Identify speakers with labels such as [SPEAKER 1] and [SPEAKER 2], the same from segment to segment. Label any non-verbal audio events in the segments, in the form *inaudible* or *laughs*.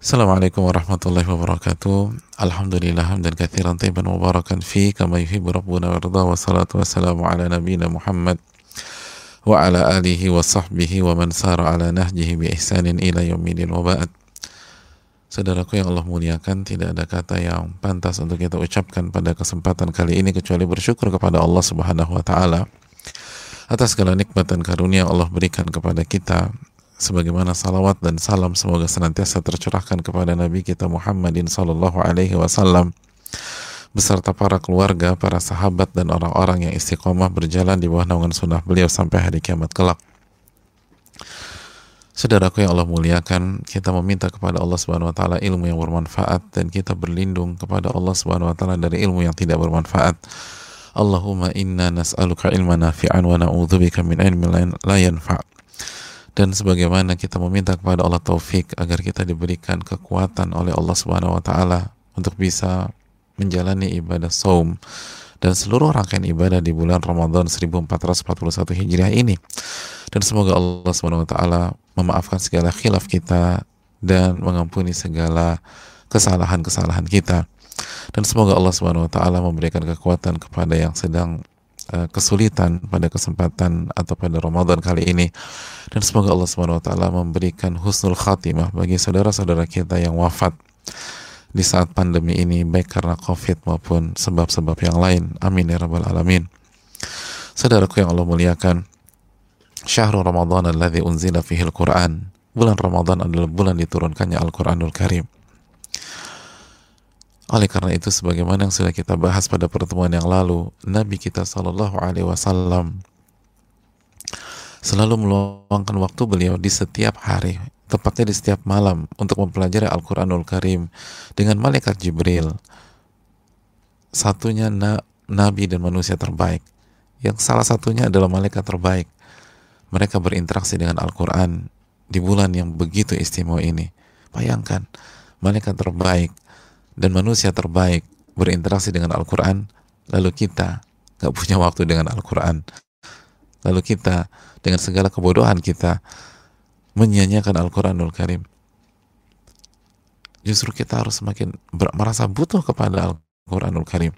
[SPEAKER 1] Assalamualaikum warahmatullahi wabarakatuh. Alhamdulillah hamdan kathiran tayyiban mubarakan fi kama yuhibbu rabbuna warda wa salatu wassalamu ala nabiyina Muhammad wa ala alihi wa sahbihi wa man sara ala nahjihi bi ihsanin ila yaumidin wa ba'd. Saudaraku yang Allah muliakan, tidak ada kata yang pantas untuk kita ucapkan pada kesempatan kali ini kecuali bersyukur kepada Allah Subhanahu wa taala atas segala nikmat dan karunia Allah berikan kepada kita sebagaimana salawat dan salam semoga senantiasa tercurahkan kepada Nabi kita Muhammadin Sallallahu Alaihi Wasallam beserta para keluarga, para sahabat dan orang-orang yang istiqomah berjalan di bawah naungan sunnah beliau sampai hari kiamat kelak. Saudaraku yang Allah muliakan, kita meminta kepada Allah Subhanahu wa taala ilmu yang bermanfaat dan kita berlindung kepada Allah Subhanahu wa taala dari ilmu yang tidak bermanfaat. Allahumma inna nas'aluka ilman nafi'an wa na'udzubika min ilmin la yanfa' dan sebagaimana kita meminta kepada Allah taufik agar kita diberikan kekuatan oleh Allah Subhanahu wa taala untuk bisa menjalani ibadah saum dan seluruh rangkaian ibadah di bulan Ramadan 1441 Hijriah ini. Dan semoga Allah Subhanahu wa taala memaafkan segala khilaf kita dan mengampuni segala kesalahan-kesalahan kita. Dan semoga Allah Subhanahu wa taala memberikan kekuatan kepada yang sedang Eh, kesulitan pada kesempatan atau pada Ramadan kali ini dan semoga Allah Subhanahu wa taala memberikan husnul khatimah bagi saudara-saudara kita yang wafat di saat pandemi ini baik karena Covid maupun sebab-sebab yang lain. Amin ya rabbal alamin. Saudaraku yang Allah muliakan, Syahrul Ramadan alladzi unzila fihi al-Qur'an. Bulan Ramadan adalah bulan diturunkannya Al-Qur'anul Karim. Oleh karena itu, sebagaimana yang sudah kita bahas pada pertemuan yang lalu, Nabi kita Shallallahu Alaihi Wasallam selalu meluangkan waktu beliau di setiap hari, tepatnya di setiap malam, untuk mempelajari Al-Quranul Karim dengan malaikat Jibril. Satunya na Nabi dan manusia terbaik, yang salah satunya adalah malaikat terbaik. Mereka berinteraksi dengan Al-Quran di bulan yang begitu istimewa ini. Bayangkan, malaikat terbaik dan manusia terbaik berinteraksi dengan Al-Quran, lalu kita gak punya waktu dengan Al-Quran. Lalu kita dengan segala kebodohan kita menyanyiakan Al-Quranul Karim. Justru kita harus semakin merasa butuh kepada Al-Quranul Karim.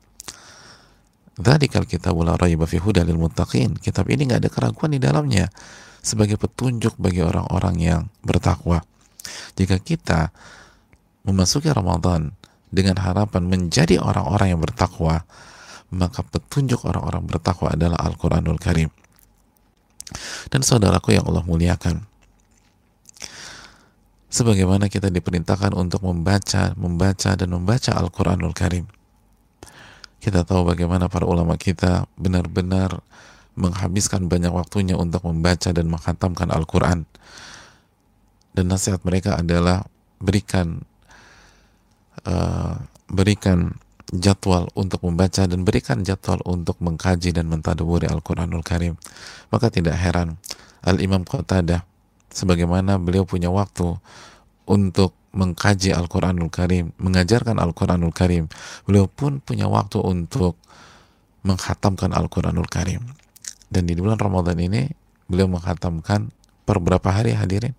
[SPEAKER 1] Dzalikal kitabul la raiba fi hudalil muttaqin. Kitab ini nggak ada keraguan di dalamnya sebagai petunjuk bagi orang-orang yang bertakwa. Jika kita memasuki Ramadan dengan harapan menjadi orang-orang yang bertakwa, maka petunjuk orang-orang bertakwa adalah Al-Quranul Karim. Dan saudaraku yang Allah muliakan, sebagaimana kita diperintahkan untuk membaca, membaca, dan membaca Al-Quranul Karim. Kita tahu bagaimana para ulama kita benar-benar menghabiskan banyak waktunya untuk membaca dan menghatamkan Al-Quran. Dan nasihat mereka adalah berikan berikan jadwal untuk membaca dan berikan jadwal untuk mengkaji dan mentadaburi Al-Quranul Karim. Maka tidak heran Al-Imam Qatadah sebagaimana beliau punya waktu untuk mengkaji Al-Quranul Karim mengajarkan Al-Quranul Karim. Beliau pun punya waktu untuk menghatamkan Al-Quranul Karim. Dan di bulan Ramadan ini beliau menghatamkan per berapa hari hadirin?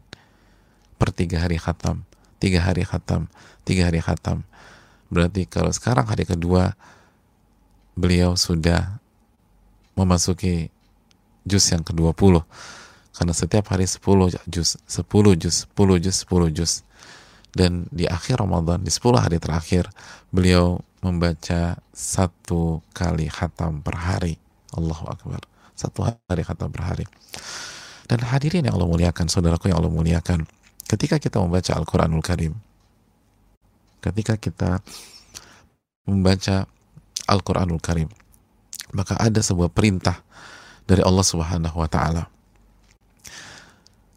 [SPEAKER 1] Per tiga hari khatam. Tiga hari khatam tiga hari khatam. Berarti kalau sekarang hari kedua beliau sudah memasuki juz yang ke-20 karena setiap hari 10 juz 10 juz 10 juz 10 juz. Dan di akhir Ramadan di 10 hari terakhir beliau membaca satu kali khatam per hari. Allahu Akbar. Satu hari khatam per hari. Dan hadirin yang Allah muliakan saudaraku yang Allah muliakan ketika kita membaca Al-Quranul Karim ketika kita membaca Al-Quranul Karim maka ada sebuah perintah dari Allah Subhanahu wa taala.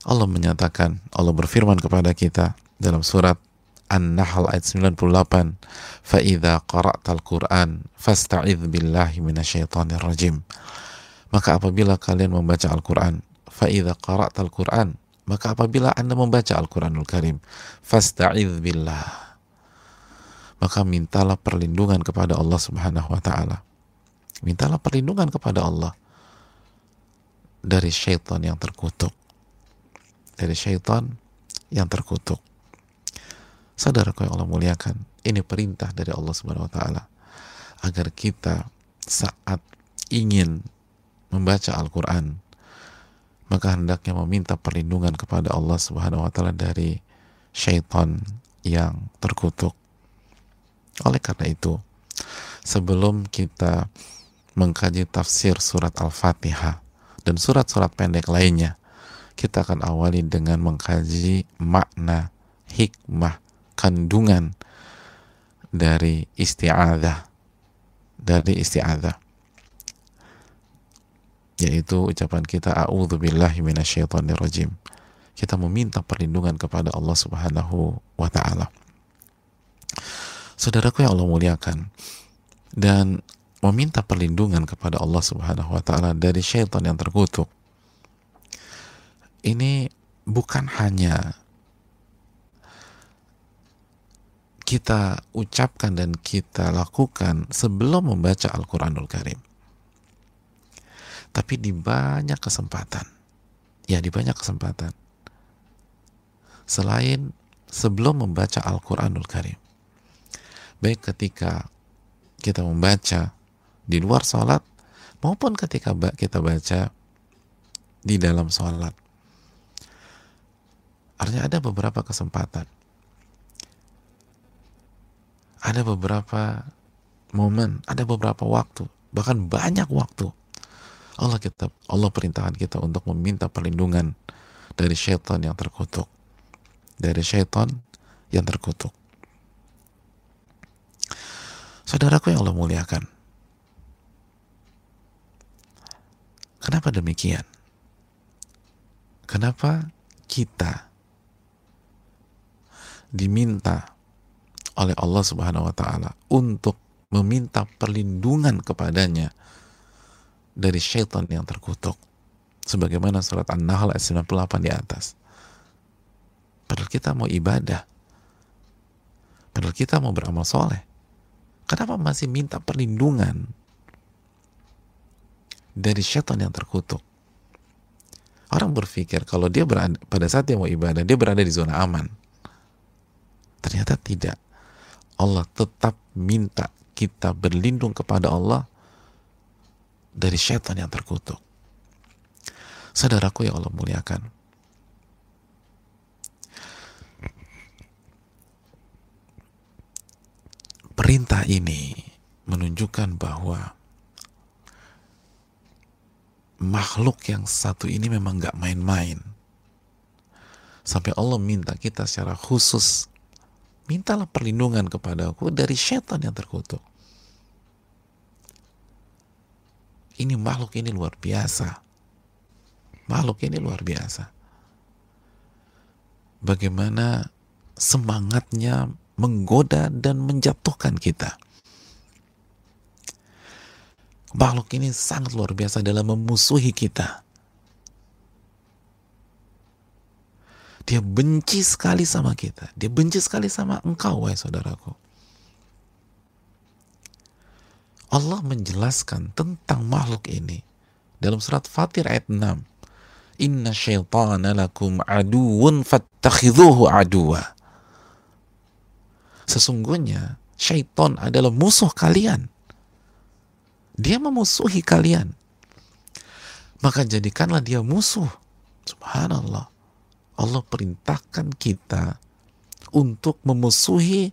[SPEAKER 1] Allah menyatakan, Allah berfirman kepada kita dalam surat An-Nahl ayat 98, "Fa idza qara'tal Qur'an fasta'idz billahi minasyaitonir rajim." Maka apabila kalian membaca Al-Qur'an, fa idza qara'tal Qur'an, maka apabila Anda membaca Al-Qur'anul Karim, fasta'idz billah maka mintalah perlindungan kepada Allah Subhanahu wa taala. Mintalah perlindungan kepada Allah dari syaitan yang terkutuk. Dari syaitan yang terkutuk. Saudaraku yang Allah muliakan, ini perintah dari Allah Subhanahu wa taala agar kita saat ingin membaca Al-Qur'an maka hendaknya meminta perlindungan kepada Allah Subhanahu wa taala dari syaitan yang terkutuk. Oleh karena itu, sebelum kita mengkaji tafsir surat Al-Fatihah dan surat-surat pendek lainnya, kita akan awali dengan mengkaji makna, hikmah, kandungan dari isti'adah dari isti'adah yaitu ucapan kita a'udzubillahi minasyaitonirrajim. Kita meminta perlindungan kepada Allah Subhanahu wa taala Saudaraku yang Allah muliakan. Dan meminta perlindungan kepada Allah Subhanahu wa taala dari syaitan yang terkutuk. Ini bukan hanya kita ucapkan dan kita lakukan sebelum membaca Al-Quranul Karim. Tapi di banyak kesempatan, ya di banyak kesempatan, selain sebelum membaca Al-Quranul Karim, baik ketika kita membaca di luar sholat, maupun ketika kita baca di dalam sholat. Artinya ada beberapa kesempatan ada beberapa momen, ada beberapa waktu, bahkan banyak waktu. Allah kita Allah perintahkan kita untuk meminta perlindungan dari syaitan yang terkutuk. Dari syaitan yang terkutuk. Saudaraku yang Allah muliakan. Kenapa demikian? Kenapa kita diminta oleh Allah Subhanahu wa taala untuk meminta perlindungan kepadanya dari syaitan yang terkutuk sebagaimana surat An-Nahl ayat 98 di atas padahal kita mau ibadah padahal kita mau beramal soleh kenapa masih minta perlindungan dari syaitan yang terkutuk orang berpikir kalau dia berada pada saat dia mau ibadah dia berada di zona aman ternyata tidak Allah tetap minta kita berlindung kepada Allah dari syaitan yang terkutuk. Saudaraku yang Allah muliakan. Perintah ini menunjukkan bahwa makhluk yang satu ini memang gak main-main. Sampai Allah minta kita secara khusus mintalah perlindungan kepadaku dari setan yang terkutuk. Ini makhluk ini luar biasa. Makhluk ini luar biasa. Bagaimana semangatnya menggoda dan menjatuhkan kita. Makhluk ini sangat luar biasa dalam memusuhi kita. Dia benci sekali sama kita. Dia benci sekali sama engkau, wahai saudaraku. Allah menjelaskan tentang makhluk ini dalam surat Fatir ayat 6. Inna syaitana lakum aduun fattakhidhuhu aduwa. Sesungguhnya syaitan adalah musuh kalian. Dia memusuhi kalian. Maka jadikanlah dia musuh. Subhanallah. Allah perintahkan kita untuk memusuhi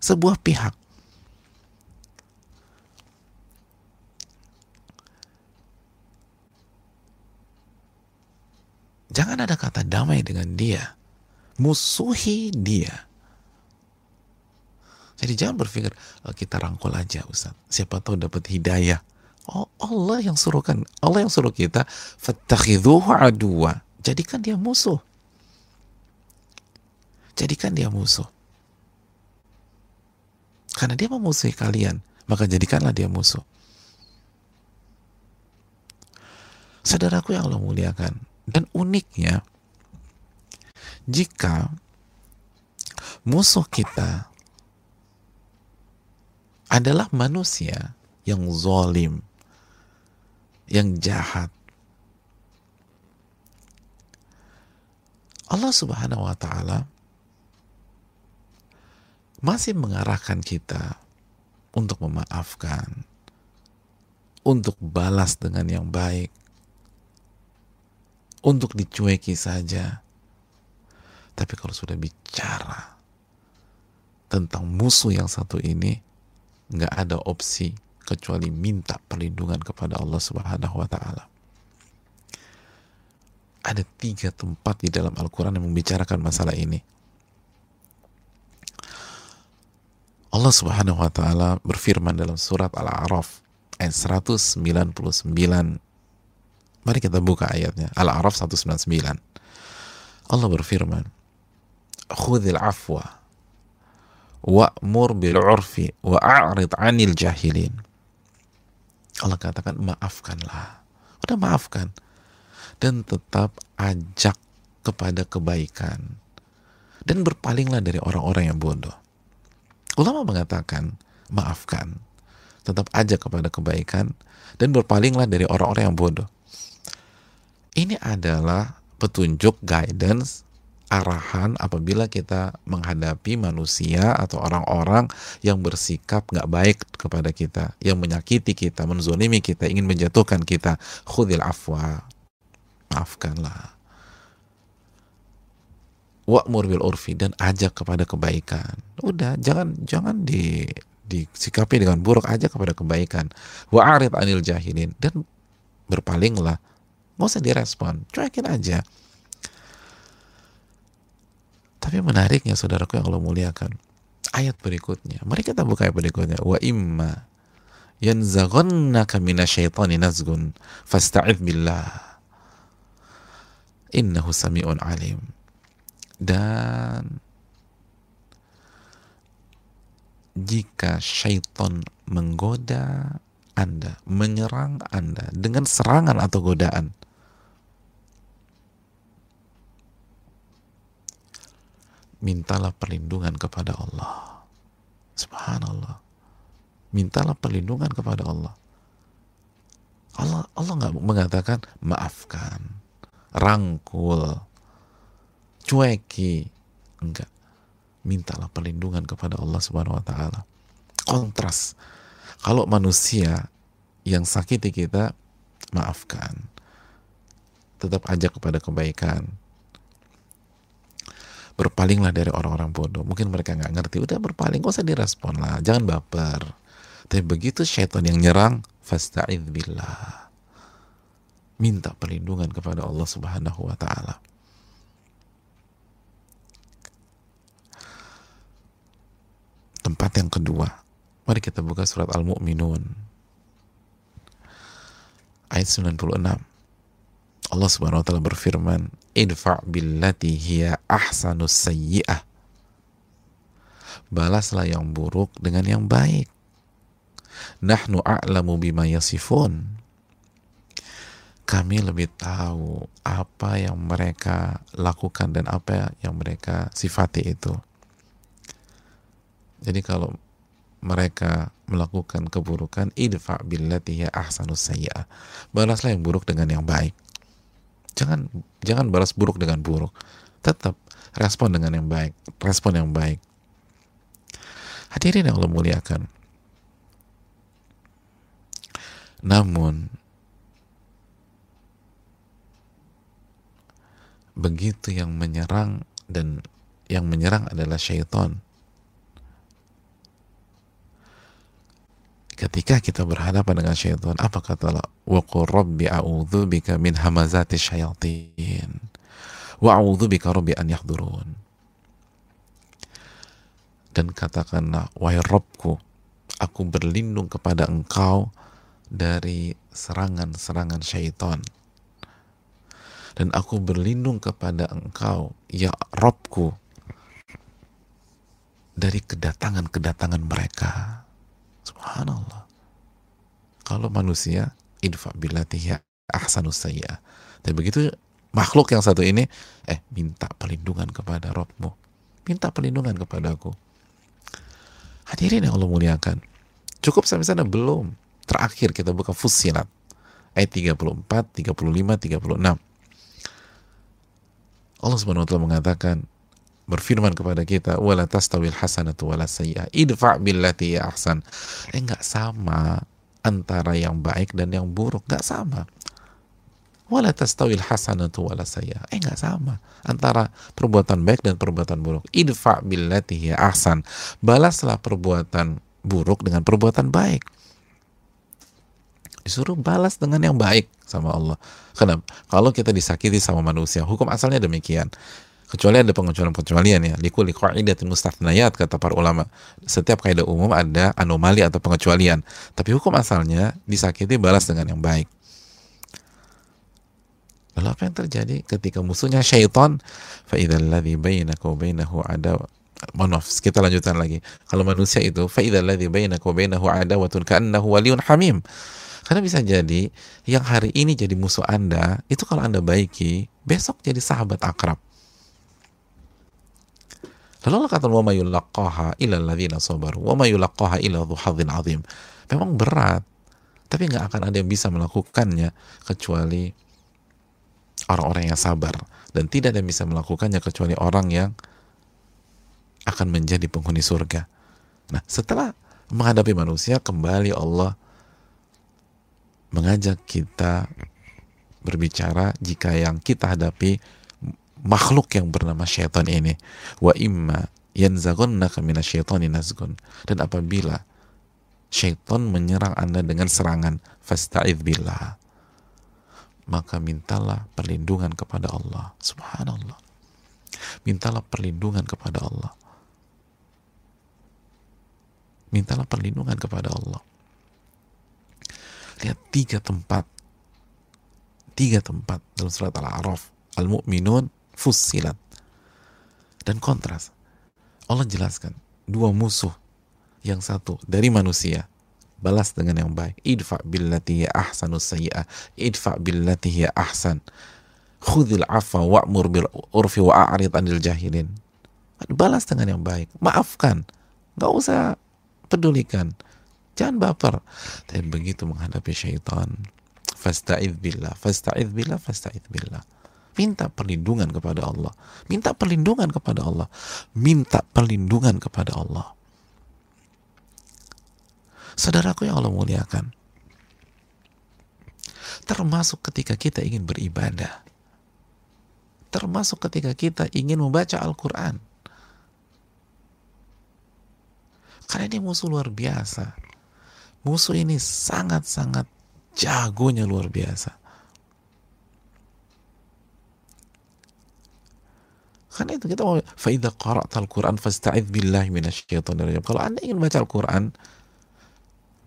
[SPEAKER 1] sebuah pihak. Jangan ada kata damai dengan dia. Musuhi dia. Jadi jangan berpikir oh, kita rangkul aja Ustaz. Siapa tahu dapat hidayah. Oh, Allah yang suruhkan, Allah yang suruh kita fattakhidhuhu aduwa. Jadikan dia musuh. Jadikan dia musuh. Karena dia memusuhi kalian, maka jadikanlah dia musuh. Saudaraku yang Allah muliakan. Dan uniknya, jika musuh kita adalah manusia yang zalim, yang jahat, Allah Subhanahu wa taala masih mengarahkan kita untuk memaafkan, untuk balas dengan yang baik, untuk dicueki saja. Tapi kalau sudah bicara tentang musuh yang satu ini, nggak ada opsi kecuali minta perlindungan kepada Allah Subhanahu wa Ta'ala. Ada tiga tempat di dalam Al-Quran yang membicarakan masalah ini. Allah Subhanahu wa taala berfirman dalam surat Al-A'raf ayat 199. Mari kita buka ayatnya. Al-A'raf 199. Allah berfirman, "Khudhil afwa wa'mur bil 'urfi wa'rid 'anil jahilin." Allah katakan maafkanlah. Udah maafkan dan tetap ajak kepada kebaikan dan berpalinglah dari orang-orang yang bodoh. Ulama mengatakan, maafkan, tetap aja kepada kebaikan, dan berpalinglah dari orang-orang yang bodoh. Ini adalah petunjuk, guidance, arahan apabila kita menghadapi manusia atau orang-orang yang bersikap nggak baik kepada kita, yang menyakiti kita, menzolimi kita, ingin menjatuhkan kita. Khudil afwa. Maafkanlah wa'mur bil urfi dan ajak kepada kebaikan. Udah, jangan jangan di disikapi dengan buruk aja kepada kebaikan. Wa'arid anil jahilin dan berpalinglah. Nggak usah direspon, cuekin aja. Tapi menariknya saudaraku yang Allah muliakan. Ayat berikutnya. Mari kita buka ayat berikutnya. Wa imma yanzaghannaka minasyaitani nazgun fasta'idh billah. Innahu sami'un alim dan jika syaitan menggoda Anda, menyerang Anda dengan serangan atau godaan, mintalah perlindungan kepada Allah. Subhanallah. Mintalah perlindungan kepada Allah. Allah Allah nggak mengatakan maafkan, rangkul, cueki enggak mintalah perlindungan kepada Allah Subhanahu wa taala kontras kalau manusia yang sakiti kita maafkan tetap ajak kepada kebaikan berpalinglah dari orang-orang bodoh. Mungkin mereka nggak ngerti. Udah berpaling gak usah direspon lah. Jangan baper. Tapi begitu syaitan yang nyerang fasta'idz billah minta perlindungan kepada Allah Subhanahu wa taala. Tempat yang kedua, mari kita buka surat Al-Mu'minun. Ayat 96. Allah Subhanahu wa taala berfirman, "Idfa' billati hiya ahsanus sayyi'ah." Balaslah yang buruk dengan yang baik. Nahnu a'lamu bima yasifun. Kami lebih tahu apa yang mereka lakukan dan apa yang mereka sifati itu. Jadi kalau mereka melakukan keburukan, idfa billati ahsanus sayyi'ah. Balaslah yang buruk dengan yang baik. Jangan jangan balas buruk dengan buruk. Tetap respon dengan yang baik, respon yang baik. Hadirin yang Allah muliakan. Namun begitu yang menyerang dan yang menyerang adalah syaitan ketika kita berhadapan dengan syaitan apa kata Allah? Wa qur rabbi a'udzu bika min hamazati syayatin. Wa a'udzu bika rabbi an yahdurun dan katakanlah wahai Rabbku aku berlindung kepada engkau dari serangan-serangan syaitan. Dan aku berlindung kepada engkau ya Rabbku dari kedatangan-kedatangan mereka Subhanallah. Kalau manusia idfa ahsanus sayyi'ah. Tapi begitu makhluk yang satu ini eh minta perlindungan kepada Rabbmu. Minta perlindungan kepadaku. Hadirin yang Allah muliakan. Cukup sampai sana belum. Terakhir kita buka Fusilat ayat 34, 35, 36. Allah Subhanahu wa taala mengatakan, berfirman kepada kita wala tastawil hasanatu wala sayyi'ah idfa billati ya ahsan. Eh nggak sama antara yang baik dan yang buruk nggak sama. Wala tastawil hasanatu wala sayyi'ah. Eh nggak sama antara perbuatan baik dan perbuatan buruk. Idfa billati ya ahsan. Balaslah perbuatan buruk dengan perbuatan baik. Disuruh balas dengan yang baik sama Allah. Kenapa? Kalau kita disakiti sama manusia, hukum asalnya demikian kecuali ada pengecualian-pengecualian ya. Likuli qaidatin mustathniyat kata para ulama. Setiap kaidah umum ada anomali atau pengecualian. Tapi hukum asalnya disakiti balas dengan yang baik. Lalu apa yang terjadi ketika musuhnya syaitan? Fa idzal ladzi bainaka wa bainahu ada maaf kita lanjutkan lagi. Kalau manusia itu ladzi bainaka wa bainahu adawatun ka'annahu waliyun hamim. Karena bisa jadi yang hari ini jadi musuh Anda itu kalau Anda baiki besok jadi sahabat akrab Lalu kata wa wa. Memang berat, tapi nggak akan ada yang bisa melakukannya kecuali orang-orang yang sabar dan tidak ada yang bisa melakukannya kecuali orang yang akan menjadi penghuni surga. Nah, setelah menghadapi manusia kembali Allah mengajak kita berbicara jika yang kita hadapi makhluk yang bernama syaitan ini. Wa imma yanzaghannaka minasyaitani nazgun dan apabila syaitan menyerang Anda dengan serangan fasta'idz billah maka mintalah perlindungan kepada Allah. Subhanallah. Mintalah perlindungan kepada Allah. Mintalah perlindungan kepada Allah. Lihat tiga tempat tiga tempat dalam surat Al-A'raf. Al-Mu'minun fusilat. Dan kontras. Allah jelaskan dua musuh. Yang satu dari manusia balas dengan yang baik. Idfa billati ya ahsanu sayyi'ah. Idfa billati ya ahsan. Khudil afa wa'mur bil urfi wa a'rid anil jahilin. Balas dengan yang baik. Maafkan. Nggak usah pedulikan. Jangan baper. Tapi begitu menghadapi syaitan fasta'idz billah fasta'idz billah fasta'idz billah minta perlindungan kepada Allah. Minta perlindungan kepada Allah. Minta perlindungan kepada Allah. Saudaraku yang Allah muliakan termasuk ketika kita ingin beribadah termasuk ketika kita ingin membaca Al-Quran. Karena ini musuh luar biasa. Musuh ini sangat-sangat jagonya luar biasa Karena itu kita mau faida qara'tal Quran fasta'idz billahi minasyaitonir rajim. Kalau Anda ingin baca Al-Quran,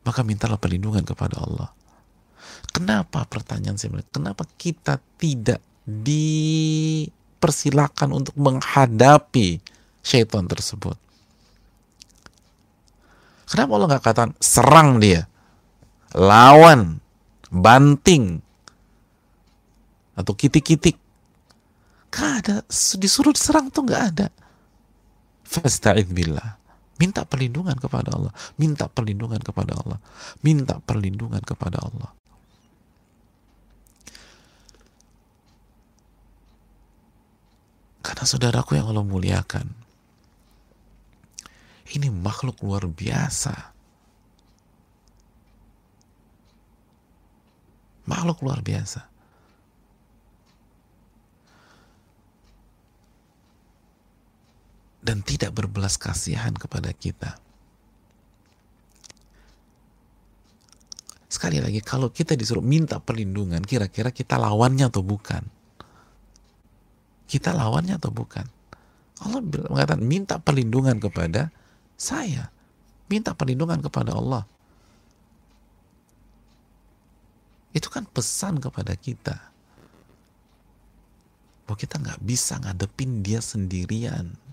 [SPEAKER 1] maka mintalah perlindungan kepada Allah. Kenapa pertanyaan saya Kenapa kita tidak dipersilakan untuk menghadapi syaitan tersebut? Kenapa Allah nggak katakan serang dia, lawan, banting, atau kitik-kitik? Gak ada. Disuruh diserang tuh gak ada. Fasta'id billah. Minta perlindungan kepada Allah. Minta perlindungan kepada Allah. Minta perlindungan kepada Allah. Karena saudaraku yang Allah muliakan, ini makhluk luar biasa. Makhluk luar biasa. Dan tidak berbelas kasihan kepada kita. Sekali lagi, kalau kita disuruh minta perlindungan, kira-kira kita lawannya atau bukan? Kita lawannya atau bukan? Allah mengatakan, minta perlindungan kepada saya. Minta perlindungan kepada Allah. Itu kan pesan kepada kita. Bahwa kita nggak bisa ngadepin dia sendirian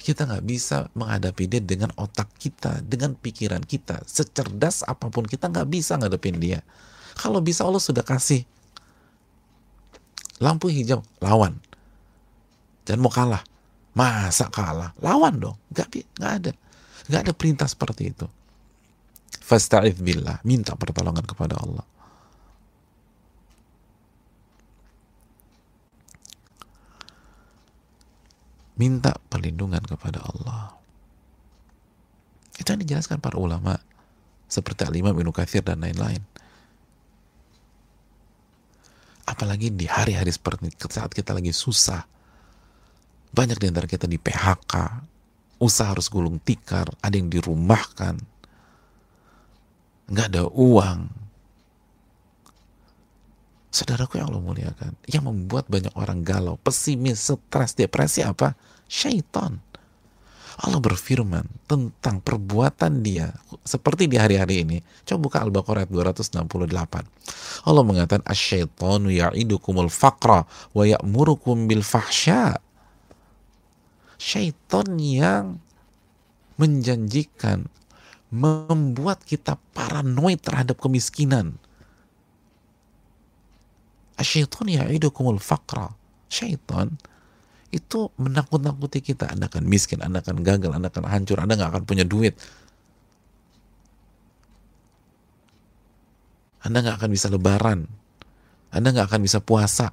[SPEAKER 1] kita nggak bisa menghadapi dia dengan otak kita, dengan pikiran kita. Secerdas apa pun kita nggak bisa ngadepin dia. Kalau bisa Allah sudah kasih lampu hijau, lawan. Jangan mau kalah. Masa kalah? Lawan dong. Gak, gak ada. Gak ada perintah seperti itu. Fasta'idh billah. Minta pertolongan kepada Allah. Minta perlindungan kepada Allah. Itu yang dijelaskan para ulama seperti Al-Imam Ibnu Katsir dan lain-lain. Apalagi di hari-hari seperti saat kita lagi susah. Banyak di antara kita di PHK, usaha harus gulung tikar, ada yang dirumahkan, nggak ada uang. Saudaraku yang Allah muliakan, yang membuat banyak orang galau, pesimis, stres, depresi apa? Syaitan. Allah berfirman tentang perbuatan dia seperti di hari-hari ini. Coba buka Al-Baqarah 268. Allah mengatakan asyaitanu ya'idukumul faqra wa ya'murukum bil fahsya. Syaitan yang menjanjikan membuat kita paranoid terhadap kemiskinan. Asyaitan ya'idukumul faqra. Syaitan itu menakut-nakuti kita. Anda akan miskin anda akan gagal anda akan hancur anda nggak akan punya duit. Anda nggak akan bisa lebaran. Anda nggak akan bisa puasa.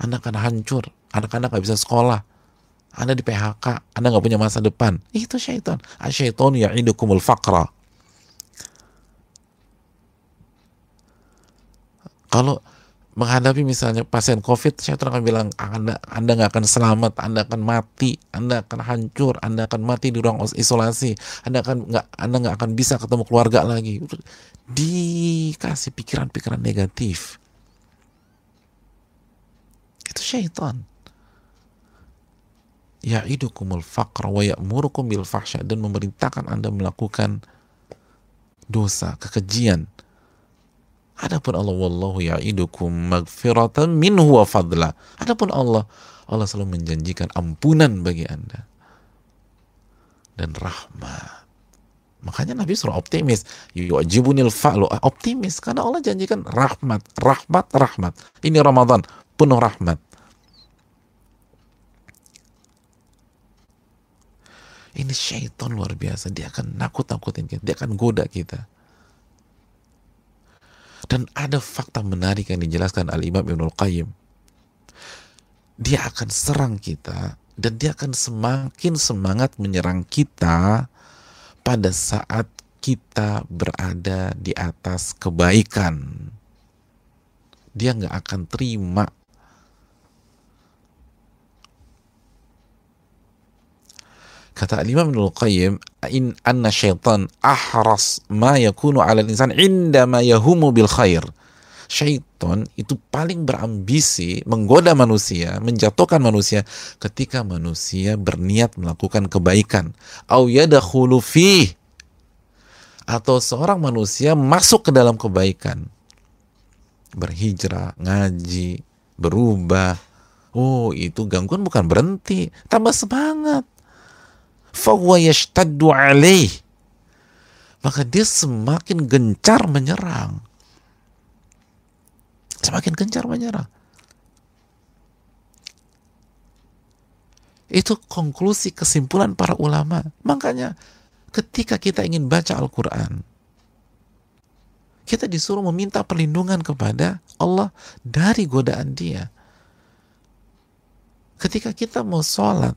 [SPEAKER 1] Anda akan hancur. Anak-anak nggak bisa sekolah. Anda di PHK anda nggak punya masa depan. Itu syaitan. Asyaiton ya'idukumul faqra. Kalau menghadapi misalnya pasien COVID, saya akan bilang anda anda nggak akan selamat, anda akan mati, anda akan hancur, anda akan mati di ruang isolasi, anda akan nggak anda nggak akan bisa ketemu keluarga lagi. Dikasih pikiran-pikiran negatif. Itu syaitan. Ya idukumul faqr wa ya'murukum bil fahsya dan memerintahkan Anda melakukan dosa, kekejian, Adapun Allah wallahu ya'idukum magfiratan minhu wa fadla. Adapun Allah, Allah selalu menjanjikan ampunan bagi Anda dan rahmat. Makanya Nabi suruh optimis. Yu'jibunil fa'lu. Optimis. Karena Allah janjikan rahmat. Rahmat, rahmat. Ini Ramadan. Penuh rahmat. Ini syaitan luar biasa. Dia akan nakut-nakutin kita. Dia akan goda kita. Dan ada fakta menarik yang dijelaskan Al-Imam Ibnul Qayyim. Dia akan serang kita dan dia akan semakin semangat menyerang kita pada saat kita berada di atas kebaikan. Dia nggak akan terima Kata Imam Ibnu Qayyim, in anna syaitan ahras ma yakunu 'ala al-insan indama yahumu bil khair. Syaitan itu paling berambisi menggoda manusia, menjatuhkan manusia ketika manusia berniat melakukan kebaikan. Au yadakhulu fi atau seorang manusia masuk ke dalam kebaikan. Berhijrah, ngaji, berubah. Oh, itu gangguan bukan berhenti, tambah semangat fahuwa yashtaddu alaih. Maka dia semakin gencar menyerang. Semakin gencar menyerang. Itu konklusi kesimpulan para ulama. Makanya ketika kita ingin baca Al-Quran kita disuruh meminta perlindungan kepada Allah dari godaan dia. Ketika kita mau sholat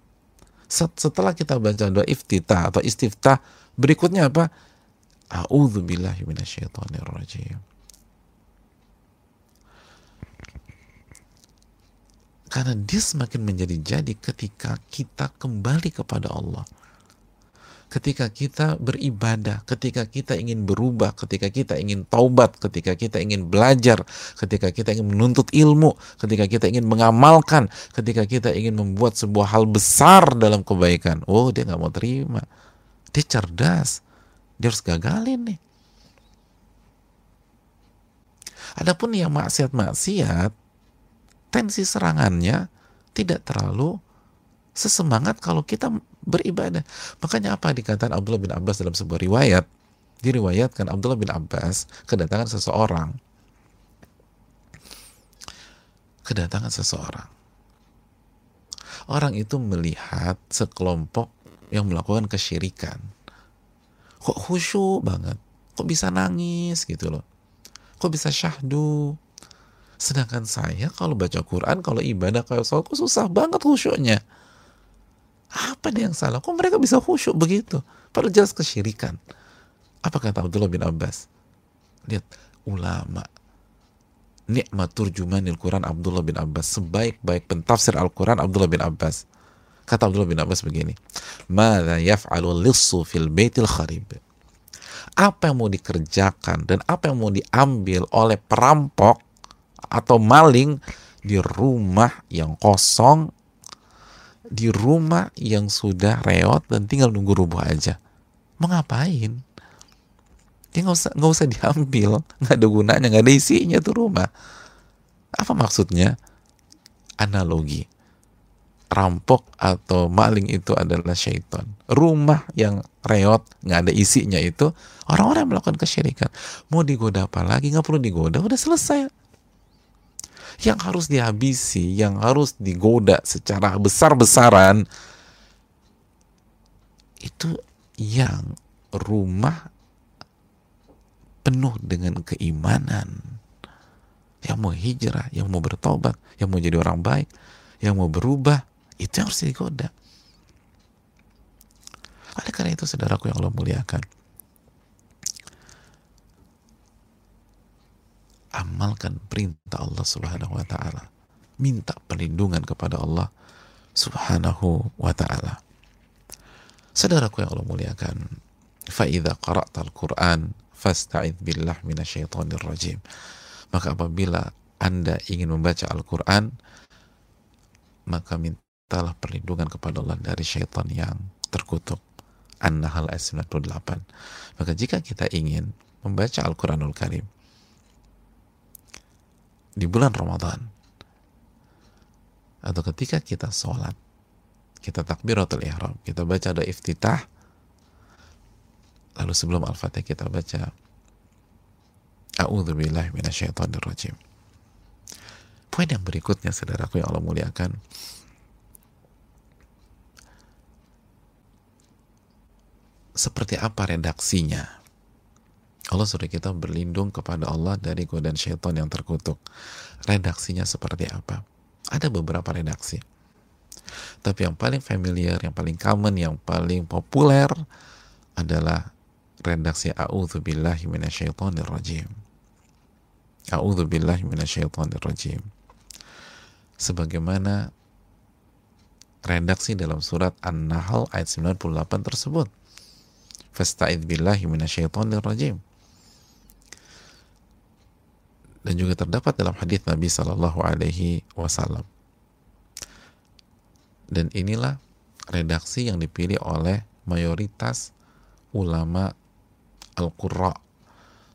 [SPEAKER 1] setelah kita baca doa iftitah atau istiftah berikutnya apa? A'udzubillahi minasyaitonirrajim. Karena dia semakin menjadi-jadi ketika kita kembali kepada Allah ketika kita beribadah, ketika kita ingin berubah, ketika kita ingin taubat, ketika kita ingin belajar, ketika kita ingin menuntut ilmu, ketika kita ingin mengamalkan, ketika kita ingin membuat sebuah hal besar dalam kebaikan. Oh, dia nggak mau terima. Dia cerdas. Dia harus gagalin nih. Adapun yang maksiat-maksiat, tensi serangannya tidak terlalu sesemangat kalau kita beribadah. Makanya apa dikatakan Abdullah bin Abbas dalam sebuah riwayat? Diriwayatkan Abdullah bin Abbas kedatangan seseorang. Kedatangan seseorang. Orang itu melihat sekelompok yang melakukan kesyirikan. Kok khusyuk banget? Kok bisa nangis gitu loh? Kok bisa syahdu? Sedangkan saya kalau baca Quran, kalau ibadah kayak sholat, kok susah banget khusyuknya Apa dia yang salah? Kok mereka bisa khusyuk begitu? Padahal jelas kesyirikan. Apa kata Abdullah bin Abbas? Lihat, ulama. Nikmat turjumanil Quran Abdullah bin Abbas. Sebaik-baik pentafsir Al-Quran Abdullah bin Abbas. Kata Abdullah bin Abbas begini. Mada yaf'alu lissu fil baitil kharib. Apa yang mau dikerjakan dan apa yang mau diambil oleh perampok atau maling di rumah yang kosong di rumah yang sudah reot dan tinggal nunggu rubuh aja. Mau ngapain? Ya nggak usah nggak usah diambil, *laughs* nggak ada gunanya, nggak ada isinya tuh rumah. Apa maksudnya? Analogi. Rampok atau maling itu adalah syaitan. Rumah yang reot, nggak ada isinya itu orang-orang melakukan kesyirikan. Mau digoda apa lagi? Nggak perlu digoda, udah selesai yang harus dihabisi, yang harus digoda secara besar-besaran itu yang rumah penuh dengan keimanan yang mau hijrah, yang mau bertobat, yang mau jadi orang baik, yang mau berubah, itu yang harus digoda. Oleh karena itu, saudaraku yang Allah muliakan, amalkan perintah Allah Subhanahu wa taala. Minta perlindungan kepada Allah Subhanahu wa taala. Saudaraku yang Allah muliakan, fa idza qara'tal Qur'an fasta'id billah minasyaitonir rajim. Maka apabila Anda ingin membaca Al-Qur'an, maka mintalah perlindungan kepada Allah dari syaitan yang terkutuk. An-Nahl ayat 98. Maka jika kita ingin membaca Al-Qur'anul Karim, di bulan Ramadan. Atau ketika kita sholat kita takbiratul ihram kita baca doa iftitah lalu sebelum al-fatihah kita baca a'udzubillahi minasyaitonirrajim poin yang berikutnya saudaraku yang Allah muliakan. Seperti apa redaksinya Allah suruh kita berlindung kepada Allah dari godaan syaitan yang terkutuk. Redaksinya seperti apa? Ada beberapa redaksi. Tapi yang paling familiar, yang paling common, yang paling populer adalah redaksi A'udzubillahi minasyaitonir rajim. A'udzubillahi minasyaitonir rajim. Sebagaimana redaksi dalam surat An-Nahl ayat 98 tersebut. Fasta'id billahi minasyaitonir rajim dan juga terdapat dalam hadis Nabi Shallallahu Alaihi Wasallam. Dan inilah redaksi yang dipilih oleh mayoritas ulama Al-Qurra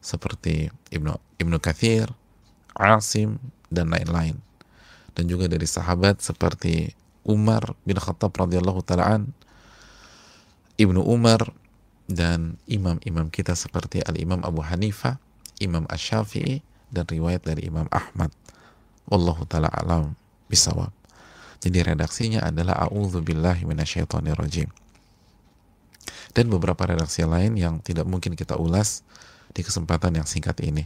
[SPEAKER 1] seperti Ibnu Ibnu Kathir, Asim dan lain-lain. Dan juga dari sahabat seperti Umar bin Khattab radhiyallahu taalaan, Ibnu Umar dan imam-imam kita seperti Al-Imam Abu Hanifah, Imam Ash-Syafi'i, dan riwayat dari Imam Ahmad. Wallahu taala alam bisawab. Jadi redaksinya adalah a'udzubillahi minasyaitonirrajim. Dan beberapa redaksi lain yang tidak mungkin kita ulas di kesempatan yang singkat ini.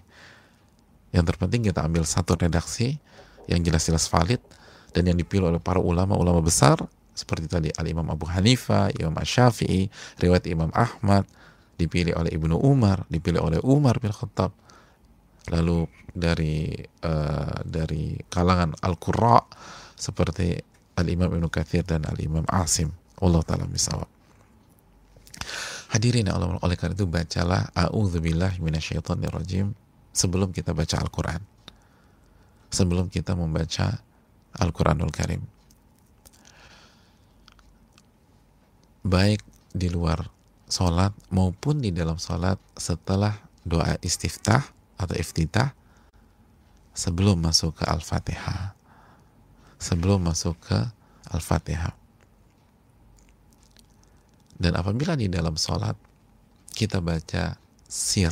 [SPEAKER 1] Yang terpenting kita ambil satu redaksi yang jelas-jelas valid dan yang dipilih oleh para ulama-ulama besar seperti tadi Al-Imam Abu Hanifah, Imam Ash-Syafi'i, riwayat Imam Ahmad, dipilih oleh Ibnu Umar, dipilih oleh Umar bin Khattab, lalu dari uh, dari kalangan al-qurra seperti al-Imam Ibnu Katsir dan al-Imam Asim Allah taala misawab Hadirin Allah oleh karena itu bacalah a'udzubillah minasyaitonirrajim sebelum kita baca Al-Qur'an. Sebelum kita membaca Al-Qur'anul Karim. Baik di luar sholat maupun di dalam sholat setelah doa istiftah atau iftitah sebelum masuk ke Al-Fatihah. Sebelum masuk ke Al-Fatihah. Dan apabila di dalam sholat kita baca sir,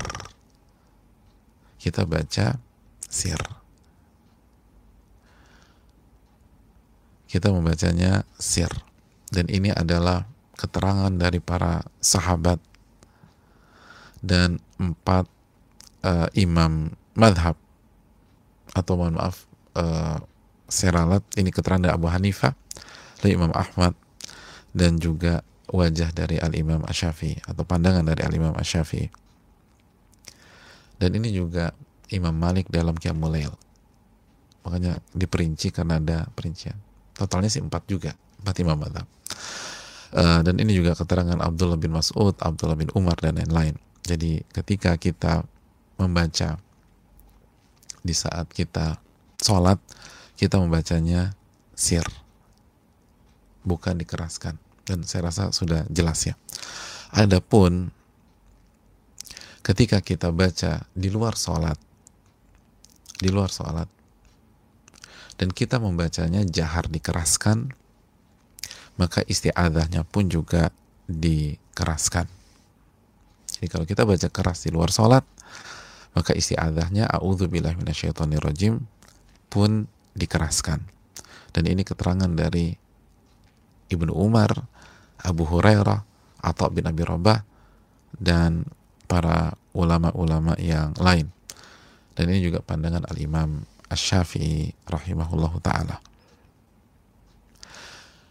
[SPEAKER 1] kita baca sir. Kita membacanya sir. Dan ini adalah keterangan dari para sahabat dan empat uh, imam madhab. Atau mohon maaf uh, seralat ini keterangan dari Abu Hanifah lalu Imam Ahmad dan juga wajah dari Al-Imam Asyafi atau pandangan dari Al-Imam Asyafi dan ini juga Imam Malik dalam Qiyamul Lail. Makanya diperinci karena ada perincian. Totalnya sih empat juga empat imam madhab. Uh, dan ini juga keterangan Abdullah bin Mas'ud Abdullah bin Umar dan lain-lain. Jadi ketika kita membaca. Di saat kita sholat kita membacanya sir bukan dikeraskan. Dan saya rasa sudah jelas ya. Adapun ketika kita baca di luar sholat di luar sholat dan kita membacanya jahar dikeraskan maka isti'adahnya pun juga dikeraskan. Jadi kalau kita baca keras di luar sholat maka isti'adahnya a'udzubillah minasyaitonirrajim pun dikeraskan dan ini keterangan dari Ibnu Umar, Abu Hurairah, atau bin Abi Rabah dan para ulama-ulama yang lain. Dan ini juga pandangan Al-Imam Asy-Syafi'i rahimahullahu taala.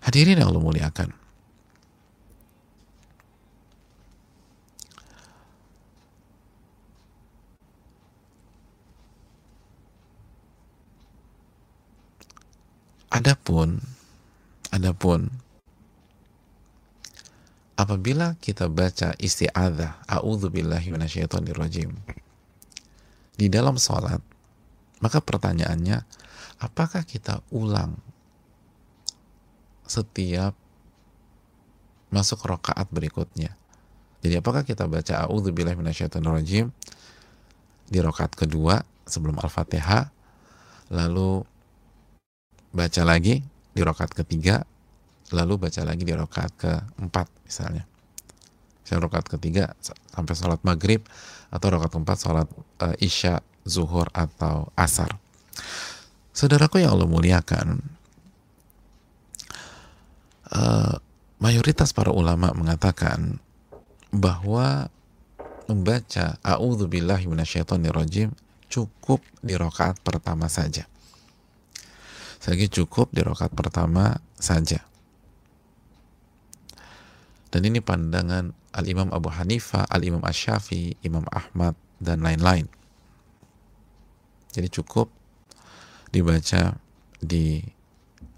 [SPEAKER 1] Hadirin yang Allah muliakan. Adapun adapun apabila kita baca isti'adzah a'udzubillahi minasyaitonirrajim di dalam sholat maka pertanyaannya apakah kita ulang setiap masuk rokaat berikutnya? Jadi apakah kita baca a'udzubillahi minasyaitonirrajim di rokaat kedua sebelum al-fatihah lalu baca lagi di rokat ketiga lalu baca lagi di rokat keempat misalnya. Saya rokat ketiga sampai sholat maghrib atau rokat keempat sholat uh, isya zuhur atau asar. Saudaraku yang Allah muliakan uh, mayoritas para ulama mengatakan bahwa membaca a'udzubillahi minasyaitonirrajim cukup di rokaat pertama saja lagi cukup di rokat pertama saja. Dan ini pandangan Al-Imam Abu Hanifah, Al-Imam Ash-Shafi, Imam Ahmad, dan lain-lain. Jadi cukup dibaca di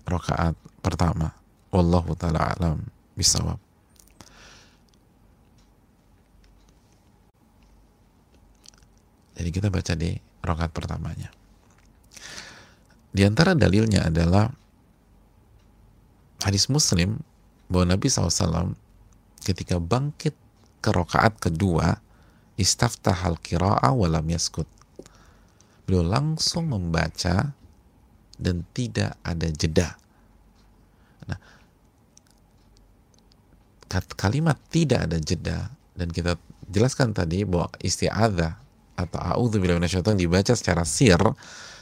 [SPEAKER 1] rokaat pertama. Wallahu ta'ala alam bisawab. Jadi kita baca di rokaat pertamanya. Di antara dalilnya adalah hadis Muslim bahwa Nabi SAW ketika bangkit ke rokaat kedua istaftahal kira'a walam yaskut beliau langsung membaca dan tidak ada jeda. Nah kalimat tidak ada jeda dan kita jelaskan tadi bahwa isti'adzah atau a'udzubillahi minasyaitonir dibaca secara sir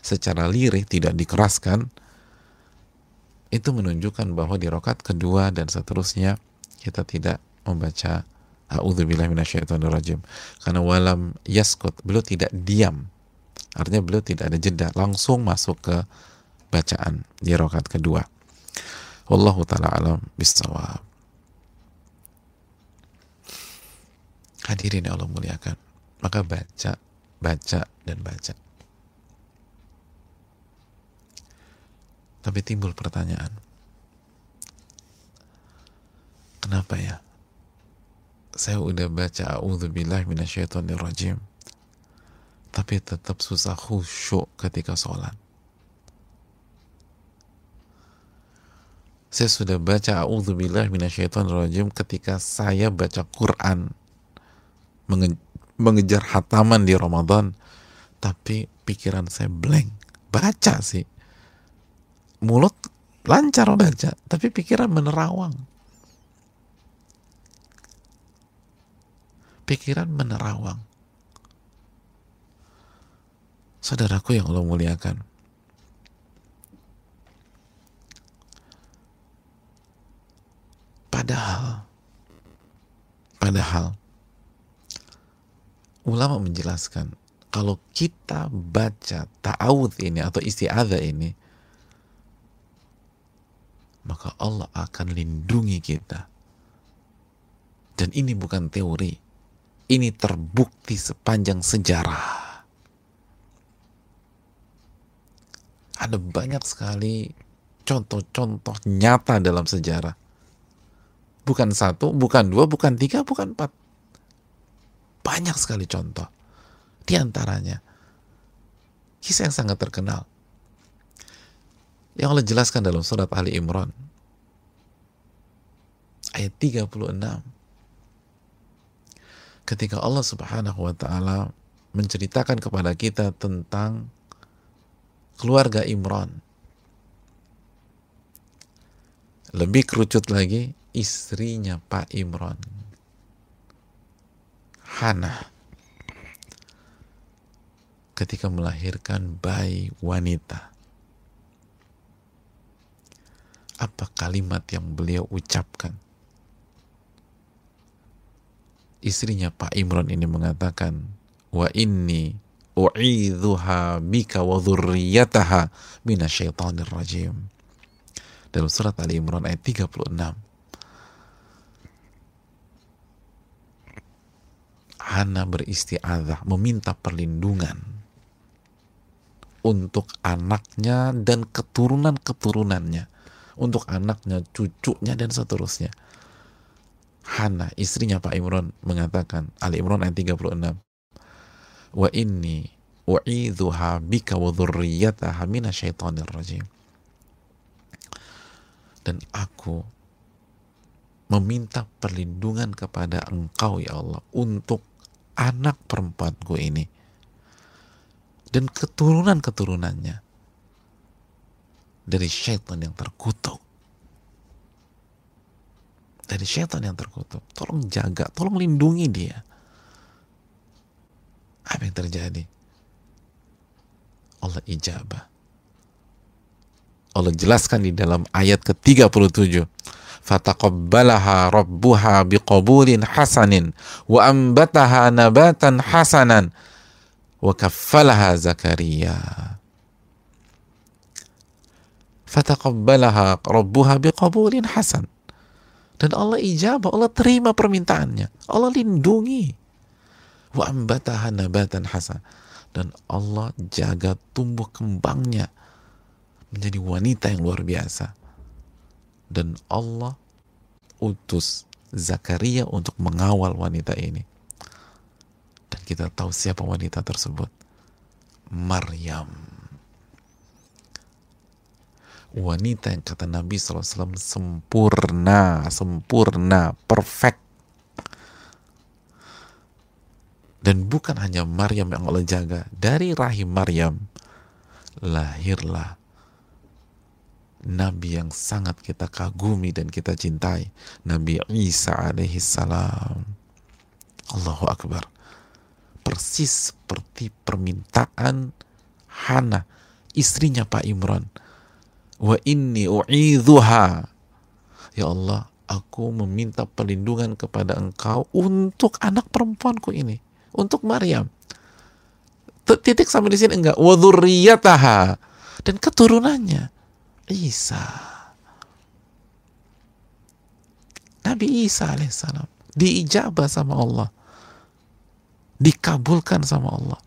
[SPEAKER 1] secara lirih tidak dikeraskan itu menunjukkan bahwa di rokat kedua dan seterusnya kita tidak membaca A'udzubillahi minasyaitonirrajim. Karena walam yaskut beliau tidak diam. Artinya beliau tidak ada jeda langsung masuk ke bacaan di rokat kedua. Wallahu ta'ala alam bisawab. Hadirin Allah muliakan maka baca baca dan baca Tapi timbul pertanyaan. Kenapa ya? Saya udah baca A'udzubillah rajim tapi tetap susah khusyuk ketika sholat. Saya sudah baca A'udzubillah rajim ketika saya baca Quran menge mengejar hataman di Ramadan tapi pikiran saya blank baca sih mulut lancar baca, tapi pikiran menerawang. Pikiran menerawang. Saudaraku yang Allah muliakan. Padahal, padahal, ulama menjelaskan kalau kita baca ta'awud ini atau isti'adzah ini maka Allah akan lindungi kita. Dan ini bukan teori, ini terbukti sepanjang sejarah. Ada banyak sekali contoh-contoh nyata dalam sejarah. Bukan satu, bukan dua, bukan tiga, bukan empat. Banyak sekali contoh. Di antaranya, kisah yang sangat terkenal yang Allah jelaskan dalam surat Ali Imran ayat 36 ketika Allah Subhanahu wa taala menceritakan kepada kita tentang keluarga Imran lebih kerucut lagi istrinya Pak Imran Hana. Ketika melahirkan bayi wanita apa kalimat yang beliau ucapkan? Istrinya Pak Imran ini mengatakan, wa inni u'idhuha bika wa dhurriyataha minasyaitonir rajim. Dalam surat Ali Imran ayat 36. Hana beristiadah, meminta perlindungan untuk anaknya dan keturunan-keturunannya untuk anaknya, cucunya dan seterusnya. Hana, istrinya Pak Imran mengatakan, Ali Imran ayat 36, Wa inni u'idhuha bika wa dhurriyataha minasyaitonir rajim. Dan aku meminta perlindungan kepada engkau ya Allah untuk anak perempuanku ini dan keturunan-keturunannya dari syaitan yang terkutuk. Dari syaitan yang terkutuk. Tolong jaga, tolong lindungi dia. Apa yang terjadi? Allah ijabah. Allah jelaskan di dalam ayat ke-37. Fataqabbalaha rabbuha biqabulin hasanin wa ambataha nabatan hasanan wa kaffalaha Zakaria fataqabbalaha rabbuha biqabulin hasan. Dan Allah ijabah Allah terima permintaannya. Allah lindungi. Wa ambataha nabatan hasan. Dan Allah jaga tumbuh kembangnya menjadi wanita yang luar biasa. Dan Allah utus Zakaria untuk mengawal wanita ini. Dan kita tahu siapa wanita tersebut? Maryam wanita yang kata Nabi SAW sempurna, sempurna, perfect. Dan bukan hanya Maryam yang Allah jaga, dari rahim Maryam lahirlah Nabi yang sangat kita kagumi dan kita cintai, Nabi Isa alaihi salam. Allahu Akbar. Persis seperti permintaan Hana, istrinya Pak Imran wa inni u'idhuha. Ya Allah aku meminta perlindungan kepada engkau untuk anak perempuanku ini untuk Maryam. Titik sampai di sini enggak? Wa dan keturunannya Isa. Nabi Isa alaihissalam diijabah sama Allah. Dikabulkan sama Allah